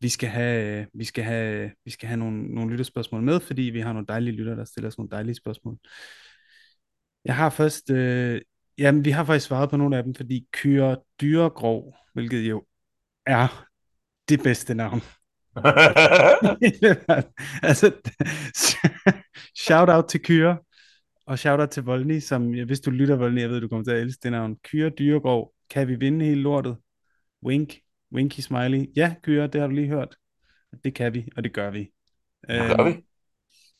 S1: vi skal have, vi skal have, vi skal have nogle, nogle lytterspørgsmål med, fordi vi har nogle dejlige lytter, der stiller os nogle dejlige spørgsmål. Jeg har først, øh, jamen vi har faktisk svaret på nogle af dem, fordi Kyre Dyregrov, hvilket jo er det bedste navn. altså, shout out til Kyre, og shout out til Volny, som, hvis du lytter Volny, jeg ved, du kommer til at elske det navn. Kyre Dyregrov, kan vi vinde hele lortet? Wink, winky smiley. Ja, Kyre, det har du lige hørt. Det kan vi, og det gør vi.
S3: Det gør vi.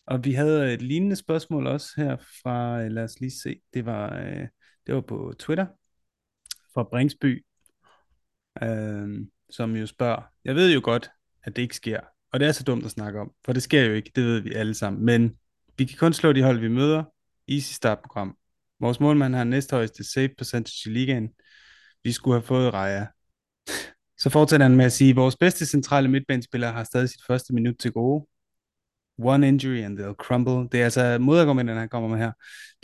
S1: Og vi havde et lignende spørgsmål også her fra, øh, lad os lige se, det var, øh, det var på Twitter, fra Bringsby, øh, som jo spørger, jeg ved jo godt, at det ikke sker, og det er så dumt at snakke om, for det sker jo ikke, det ved vi alle sammen, men vi kan kun slå de hold, vi møder, easy start program. Vores målmand har næsthøjeste save percentage i ligaen. Vi skulle have fået Raja. Så fortsætter han med at sige, at vores bedste centrale midtbanespiller har stadig sit første minut til gode. One injury and they'll crumble. Det er altså modargumenterne, han kommer med her.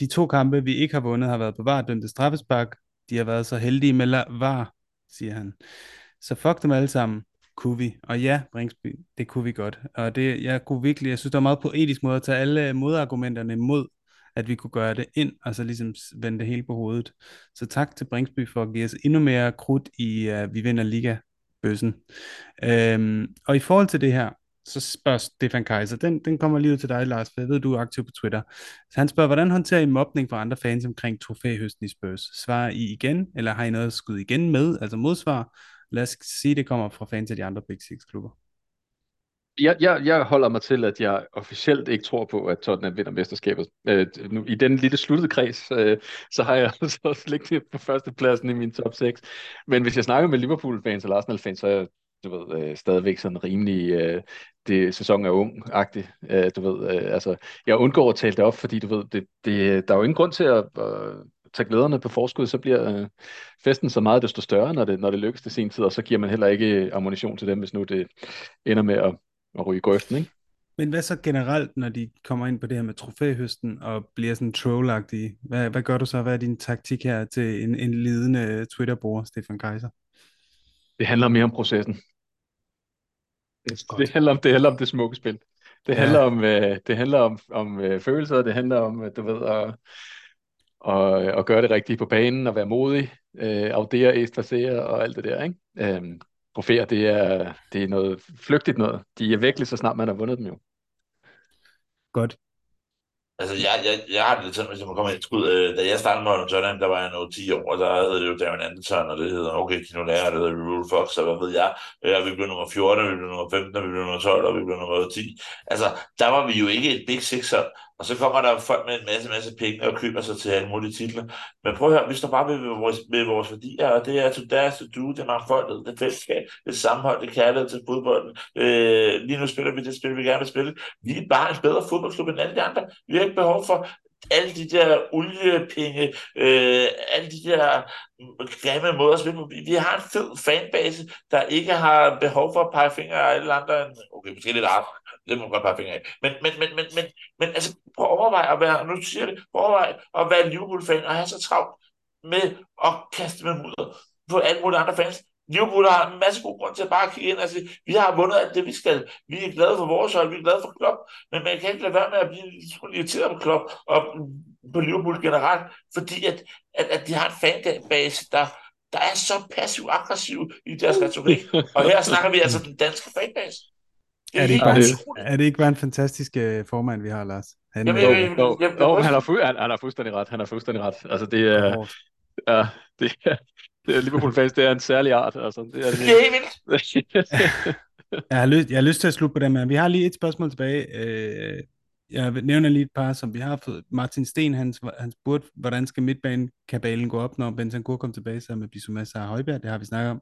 S1: De to kampe, vi ikke har vundet, har været på var dømte straffespark. De har været så heldige med var, siger han. Så fuck dem alle sammen, kunne vi. Og ja, Bringsby, det kunne vi godt. Og det, jeg kunne virkelig, jeg synes, det var meget poetisk måde at tage alle øh, modargumenterne imod, at vi kunne gøre det ind, og så ligesom vende det hele på hovedet. Så tak til Bringsby for at give os endnu mere krudt i, uh, vi vinder liga-bøssen. Øhm, og i forhold til det her, så spørger Stefan Kaiser, den, den kommer lige ud til dig, Lars, for jeg ved, du er aktiv på Twitter. Så han spørger, hvordan håndterer I mobning fra andre fans omkring trofæhøsten i Spurs? Svarer I igen, eller har I noget at skyde igen med, altså modsvar? Lad os sige, det kommer fra fans af de andre Big Six-klubber.
S2: Jeg, jeg, jeg holder mig til, at jeg officielt ikke tror på, at Tottenham vinder mesterskabet. Øh, nu, I den lille sluttede kreds, øh, så har jeg altså også ligget på førstepladsen i min top 6. Men hvis jeg snakker med Liverpool-fans eller Arsenal-fans, så er jeg du ved, øh, stadigvæk sådan rimelig, øh, det sæson er ung-agtig. Øh, du ved, øh, altså, jeg undgår at tale det op, fordi du ved, det, det, der er jo ingen grund til at øh, tage glæderne på forskud, så bliver øh, festen så meget desto større, når det, når det lykkes til sin tid, og så giver man heller ikke ammunition til dem, hvis nu det ender med at, at ryge i grøften, ikke?
S1: Men hvad så generelt, når de kommer ind på det her med trofæhøsten og bliver sådan trollagtige? Hvad, hvad gør du så? Hvad er din taktik her til en, en lidende Twitter-bruger, Stefan Kaiser?
S2: Det handler mere om processen. Det handler om det handler om det smukke spil. Det handler ja. om øh, det handler om om øh, følelser, det handler om du ved at og, at gøre det rigtigt på banen og være modig, øh, audere, espacere og alt det der, ikke? Øhm, trofæer, det er, det er noget flygtigt noget. De er virkelig så snart man har vundet dem jo.
S1: Godt.
S3: Altså, jeg, jeg, jeg har det lidt sådan, hvis jeg må komme ind skud. Øh, da jeg startede med Tottenham, der var jeg nu 10 år, og der hed det jo Darren Anderson, og det hedder, okay, Kino Lærer, det hedder Rule Fox, og hvad ved jeg. Øh, og vi blev nummer 14, og vi blev nummer 15, og vi blev nummer 12, og vi blev nummer 10. Altså, der var vi jo ikke et Big Six. Og så kommer der folk med en masse, masse penge og køber sig til alle mulige titler. Men prøv at høre, vi står bare ved vores, ved vores værdier, og det er to deres, to do, det er folk, det er fællesskab, det er sammenhold, det er kærlighed til fodbolden. Øh, lige nu spiller vi det spil, vi gerne vil spille. Vi er bare en bedre fodboldklub end alle de andre. Vi har ikke behov for alle de der oliepenge, øh, alle de der grimme måder at spille på. Vi har en fed fanbase, der ikke har behov for at pege fingre af alle andre end, okay, måske lidt af det må man godt pege fingre af. Men, men, men, men, men, men altså, prøv at overveje at være, nu siger jeg det, prøv at overveje at være Liverpool-fan og have så travlt med at kaste med mudder på alle mulige andre fans. Liverpool har en masse god grund til at bare kigge ind og sige, vi har vundet alt det, vi skal. Vi er glade for vores hold, vi er glade for Klopp, men man kan ikke lade være med at blive irriteret på Klopp og på Liverpool generelt, fordi at, at, at de har en fanbase, der, der er så passiv-aggressiv i deres retorik. Og her snakker vi altså den danske fanbase.
S1: Er, det ikke bare, en, er det ikke bare en fantastisk uh, formand, vi har, Lars?
S2: Han, jamen, jamen, jamen, jo, jamen, jo, han, har fu- han, han har fuldstændig ret. Han har fuldstændig ret. Altså, det er... Oh. Ja, det er, det er Liverpool-fans, det er en særlig art. Altså, det er, det,
S3: det er helt
S1: vildt. jeg, har lyst, jeg har lyst til at slutte på det, men vi har lige et spørgsmål tilbage. Øh, jeg nævner lige et par, som vi har fået. Martin Sten, han, han spurgte, hvordan skal midtbanekabalen gå op, når Bentancur kommer tilbage sammen med Bissouma og Højbjerg, det har vi snakket om.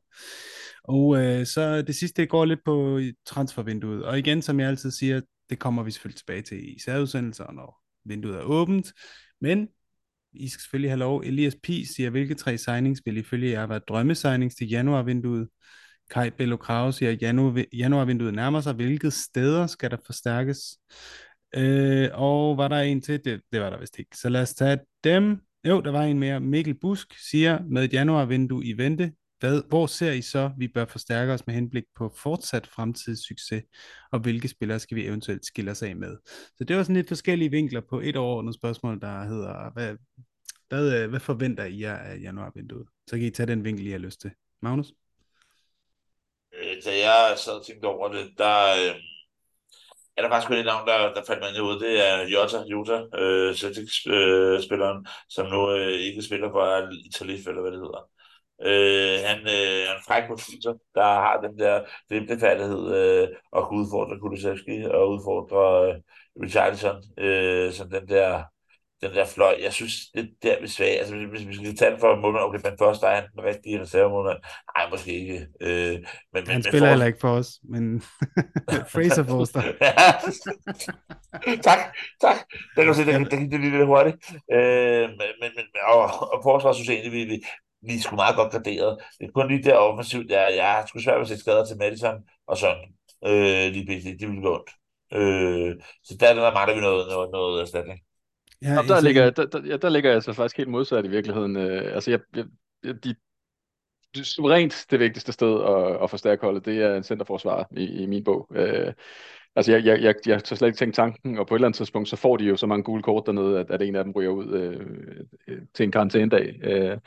S1: Og øh, så det sidste, det går lidt på transfervinduet. Og igen, som jeg altid siger, det kommer vi selvfølgelig tilbage til i særudsendelser, når vinduet er åbent. Men I skal selvfølgelig have lov. Elias P. siger, hvilke tre signings vil ifølge jer være drømmesignings til januarvinduet? Kai Bello Kraus siger, at januar, januarvinduet nærmer sig. Hvilke steder skal der forstærkes? Øh, og var der en til? Det, det var der vist ikke. Så lad os tage dem. Jo, der var en mere. Mikkel Busk siger, med et januarvindue i vente, hvad, hvor ser I så, vi bør forstærke os med henblik på fortsat fremtidssucces, og hvilke spillere skal vi eventuelt skille os af med? Så det var sådan lidt forskellige vinkler på et overordnet spørgsmål, der hedder, hvad, hvad, øh, hvad forventer I jer af januarvinduet? Så kan I tage den vinkel, I har lyst til. Magnus?
S3: Øh, da jeg sad og tænkte over det, der, øh, er der faktisk kun et navn, der, der faldt mig ind ud. Det er Jota, Jota, øh, Celtics-spilleren, øh, som nu øh, ikke spiller for Italif, eller hvad det hedder. Øh, han øh, er en fræk profil, der har den der dribblefærdighed øh, og kunne udfordre Kulusevski og udfordre øh, Richardson øh, som den der den der fløj. Jeg synes, det der er svagt. Altså, hvis, vi skal tage den for målmand, okay, men først er han den rigtige reservemålmand. Nej, måske ikke. Øh,
S1: men, han men, spiller heller ikke for os, men Fraser Forster.
S3: tak, tak. Der kan du se, der, der gik det lige lidt hurtigt. Øh, men, men, men, og, og forsvarssystemet, vi, vi, vi er sgu meget godt graderet. Det er kun lige der offensivt, jeg, jeg har sgu svært ved at se skader til Madison og sådan. Øh, lige det, det vil gå ondt. Øh, så der, der mangler vi noget, noget, noget erstatning.
S2: Ja, Jamen, der, ligger, der, der, ja, der ligger jeg så faktisk helt modsat i virkeligheden. Øh, altså, jeg, jeg, de, det, suverænt det vigtigste sted at, at forstærke holdet, det er en centerforsvar i, i min bog. Øh, altså, jeg, jeg, jeg, jeg har slet ikke tænkt tanken, og på et eller andet tidspunkt, så får de jo så mange gule kort dernede, at, at en af dem ryger ud øh, øh til en karantænedag. Øh,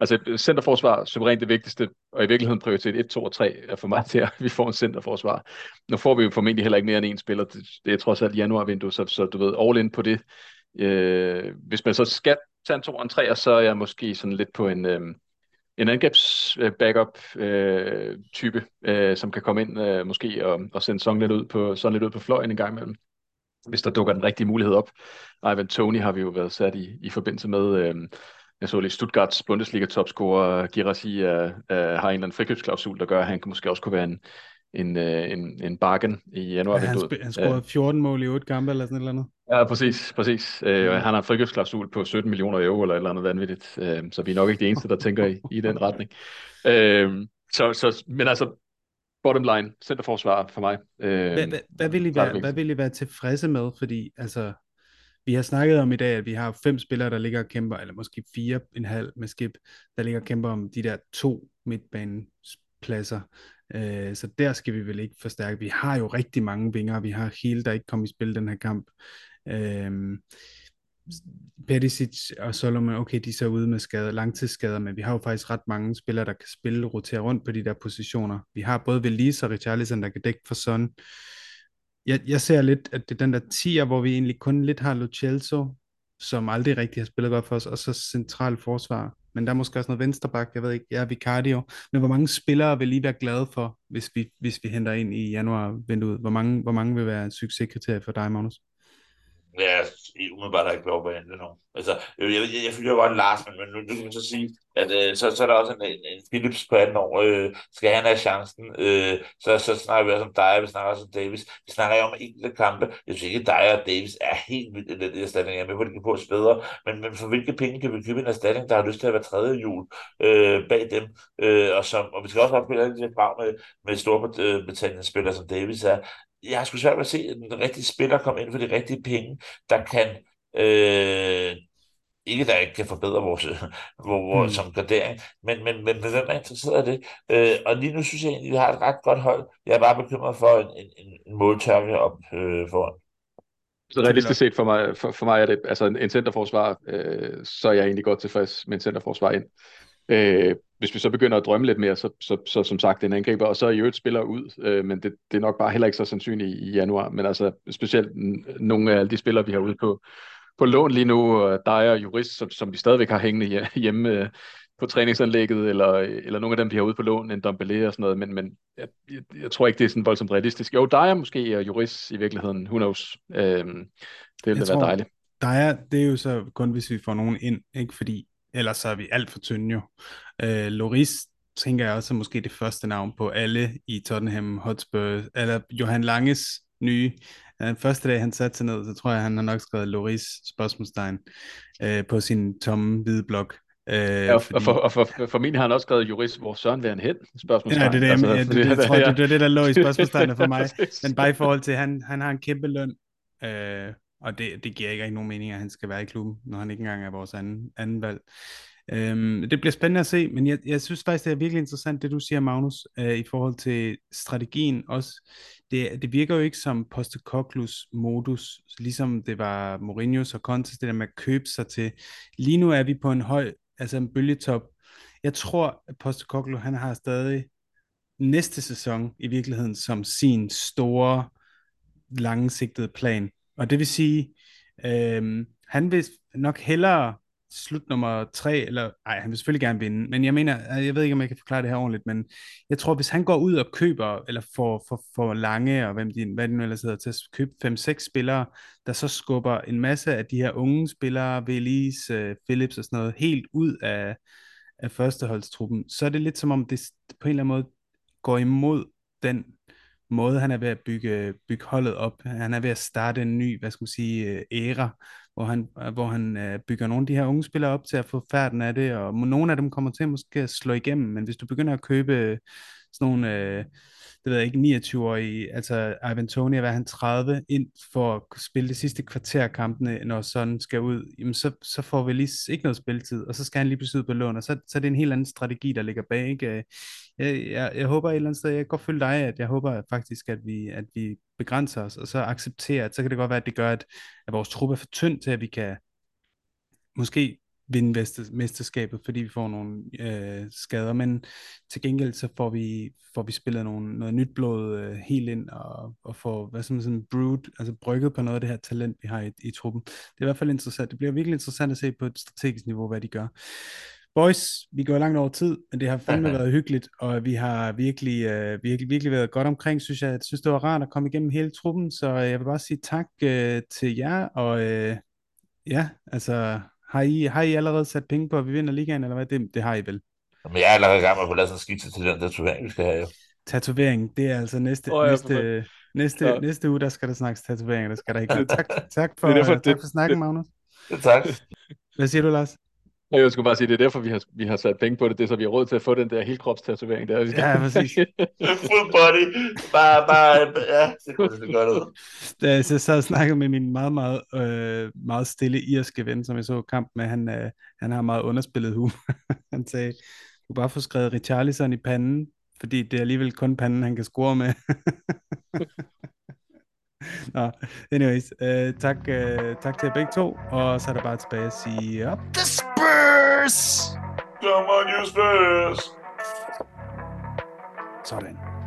S2: altså, centerforsvar suverænt det vigtigste, og i virkeligheden prioritet 1, 2 og 3 er for mig til, at vi får en centerforsvar. Nu får vi jo formentlig heller ikke mere end en spiller. Det, det er trods alt januarvindue, så, så du ved, all in på det Øh, hvis man så skal tage en 2 og en 3, så er jeg måske sådan lidt på en, øh, en angrebs-backup-type, øh, øh, som kan komme ind øh, måske og, og sende sådan lidt, ud på, sådan lidt ud på fløjen en gang imellem, hvis der dukker den rigtige mulighed op. Ivan Tony har vi jo været sat i, i forbindelse med... Øh, jeg så lige Stuttgarts Bundesliga-topscorer Girassi uh, uh, har en eller anden frikøbsklausul, der gør, at han måske også kunne være en, en, uh, en, en bargain i januar. Ja,
S1: han, sp- han scorede 14 mål i 8 kampe eller sådan noget.
S2: Ja, præcis. præcis. Øh, han har en frikøbsklausul på 17 millioner euro eller et eller andet vanvittigt, øh, så vi er nok ikke de eneste, der tænker i, i den retning. Øh, så, så, men altså, bottom line, centerforsvar for mig.
S1: Øh, hvad, hvad, hvad, vil I være, hvad vil I være tilfredse med? Fordi altså, vi har snakket om i dag, at vi har fem spillere, der ligger og kæmper, eller måske fire en halv med skib, der ligger og kæmper om de der to midtbanepladser. Øh, så der skal vi vel ikke forstærke. Vi har jo rigtig mange vinger. Vi har hele, der ikke kom i spil den her kamp. Øhm, Perisic og Solomon, okay, de er så ude med skader, langtidsskader, men vi har jo faktisk ret mange spillere, der kan spille, rotere rundt på de der positioner. Vi har både Velise og Richarlison, der kan dække for Son. Jeg, jeg ser lidt, at det er den der tier, hvor vi egentlig kun lidt har Lo Celso, som aldrig rigtig har spillet godt for os, og så central forsvar. Men der er måske også noget vensterbak, jeg ved ikke, jeg er Vicardio. Men hvor mange spillere vil lige være glade for, hvis vi, hvis vi henter ind i januar-vinduet? Hvor mange, hvor mange vil være succeskriterier for dig, Magnus?
S3: Ja, umiddelbart har jeg ikke lov at hente nogen. Altså, jeg, jeg, jeg, jeg følger godt Lars, men, men nu, nu kan man så sige, at øh, så, så er der også en, en, en Philips på 18 år. Øh, skal han have chancen? Øh, så, så snakker vi også om dig, vi snakker også om Davis. Vi snakker jo om enkelte kampe. Jeg synes ikke, at dig og Davis er helt vildt i den erstatning. Jeg er med på, at de kan få et bedre. Men, men for hvilke penge kan vi købe en erstatning, der har lyst til at være tredje jul øh, bag dem? Øh, og, som, og vi skal også opspille alle de her krav med, med Storbritannien spillere, som Davis er jeg har sgu svært ved at se en rigtig spiller komme ind for de rigtige penge, der kan øh, ikke, der ikke kan forbedre vores, vores mm. som gradering, men, men, men, men hvem er interesseret i det? Øh, og lige nu synes jeg egentlig, at vi har et ret godt hold. Jeg er bare bekymret for en, en, en måltørke op øh, foran.
S2: Så realistisk set for mig, for, for mig er det altså en, en centerforsvar, øh, så er jeg egentlig godt tilfreds med en centerforsvar ind. Øh, hvis vi så begynder at drømme lidt mere, så, så, så som sagt en angriber, og så i øvrigt spiller ud, øh, men det, det er nok bare heller ikke så sandsynligt i, i januar, men altså specielt nogle af alle de spillere, vi har ude på, på lån lige nu, dig og Jurist, som, som vi stadigvæk har hængende hjemme øh, på træningsanlægget, eller, eller nogle af dem, de har ude på lån, en Dombele og sådan noget, men, men jeg, jeg, jeg tror ikke, det er sådan voldsomt realistisk. Jo, er måske, og Jurist i virkeligheden, who knows. Øh, det ville da være dejligt.
S1: er, det er jo så kun, hvis vi får nogen ind, ikke? fordi ellers så er vi alt for tynde jo. Øh, Loris tænker jeg også er måske det første navn på alle i Tottenham Hotspur, eller Johan Langes nye. Den første dag, han satte sig ned, så tror jeg, han har nok skrevet Loris spørgsmålstegn øh, på sin tomme hvide blok.
S2: Øh, ja, og, fordi... og, for, og for, for, for min har han også skrevet jurist, hvor Søren vil han hen?
S1: Spørgsmålstegn. Ja, det er det, altså, ja, det, det, det, tror jeg, det, det, er det, der lå i spørgsmålstegnet for mig. Men bare i forhold til, at han, han har en kæmpe løn, øh, og det, det giver ikke nogen mening, at han skal være i klubben, når han ikke engang er vores anden, anden valg. Øhm, det bliver spændende at se, men jeg, jeg synes faktisk, det er virkelig interessant, det du siger, Magnus, øh, i forhold til strategien også. Det, det virker jo ikke som Postecoglos modus, ligesom det var Mourinho's og Contes, det der med at købe sig til. Lige nu er vi på en høj, altså en bølgetop. Jeg tror, at Postecoglo, han har stadig næste sæson i virkeligheden som sin store, langsigtede plan. Og det vil sige, øh, han vil nok hellere slut nummer tre, eller nej, han vil selvfølgelig gerne vinde, men jeg mener, øh, jeg ved ikke, om jeg kan forklare det her ordentligt, men jeg tror, hvis han går ud og køber, eller får for, for lange, og hvem de, hvad de nu ellers hedder, til at købe 5-6 spillere, der så skubber en masse af de her unge spillere, Velis, uh, øh, Phillips og sådan noget, helt ud af, af førsteholdstruppen, så er det lidt som om, det på en eller anden måde går imod den måde, han er ved at bygge, bygge holdet op. Han er ved at starte en ny, hvad skal man sige, øh, æra, hvor han, øh, hvor han øh, bygger nogle af de her unge spillere op til at få færden af det, og nogle af dem kommer til at måske slå igennem, men hvis du begynder at købe sådan nogle, øh, det ved jeg ikke, 29-årige, altså Ivan Toni hvad han 30, ind for at spille det sidste kvarter kampene, når sådan skal ud, jamen så, så får vi lige ikke noget spilletid, og så skal han lige pludselig ud på lån, og så, så er det en helt anden strategi, der ligger bag, ikke? Øh, jeg, jeg, jeg håber et eller andet sted, jeg kan godt følge dig, at jeg håber faktisk, at vi, at vi begrænser os, og så accepterer, at så kan det godt være, at det gør, at, at vores truppe er for tynd til, at vi kan måske vinde mesterskabet, fordi vi får nogle øh, skader, men til gengæld så får vi, får vi spillet nogle, noget nyt blod øh, helt ind, og, og får, hvad som sådan brood, altså brygget på noget af det her talent, vi har i, i truppen. Det er i hvert fald interessant. Det bliver virkelig interessant at se på et strategisk niveau, hvad de gør. Boys, vi går langt over tid, men det har fandme været hyggeligt, og vi har virkelig, øh, virkelig, virkelig været godt omkring, synes jeg. Jeg synes, det var rart at komme igennem hele truppen, så jeg vil bare sige tak øh, til jer, og øh, ja, altså, har I, har I allerede sat penge på, at vi vinder ligaen, eller hvad? Det, det har I vel?
S3: Jamen, jeg er allerede i gang med at få lavet sådan en skitse til den tatovering, vi skal have. Jo.
S1: Tatovering, det er altså næste, oh, ja, næste, næste, ja. næste uge, der skal der snakkes tatoveringer, der skal der ikke. Tak, tak for, det er derfor, tak for snakken, det, Magnus.
S3: Det, tak.
S1: Hvad siger du, Lars?
S2: Jeg skulle bare sige, det er derfor, vi har, vi har sat penge på det. Det er så, vi har råd til at få den der helkropstatovering der.
S1: Ja, præcis.
S3: Full body. Bare, bare, ja, det kunne det godt ud.
S1: Da jeg så sad og snakkede med min meget, meget, øh, meget stille irske ven, som jeg så kamp med, han, øh, han har meget underspillet humor. han sagde, du bare få skrevet Richarlison i panden, fordi det er alligevel kun panden, han kan score med. Nå, anyways, uh, tak, uh, tak til jer begge to, og så er der bare tilbage at sige op. The Spurs!
S3: Come on, you Spurs!
S1: Sådan.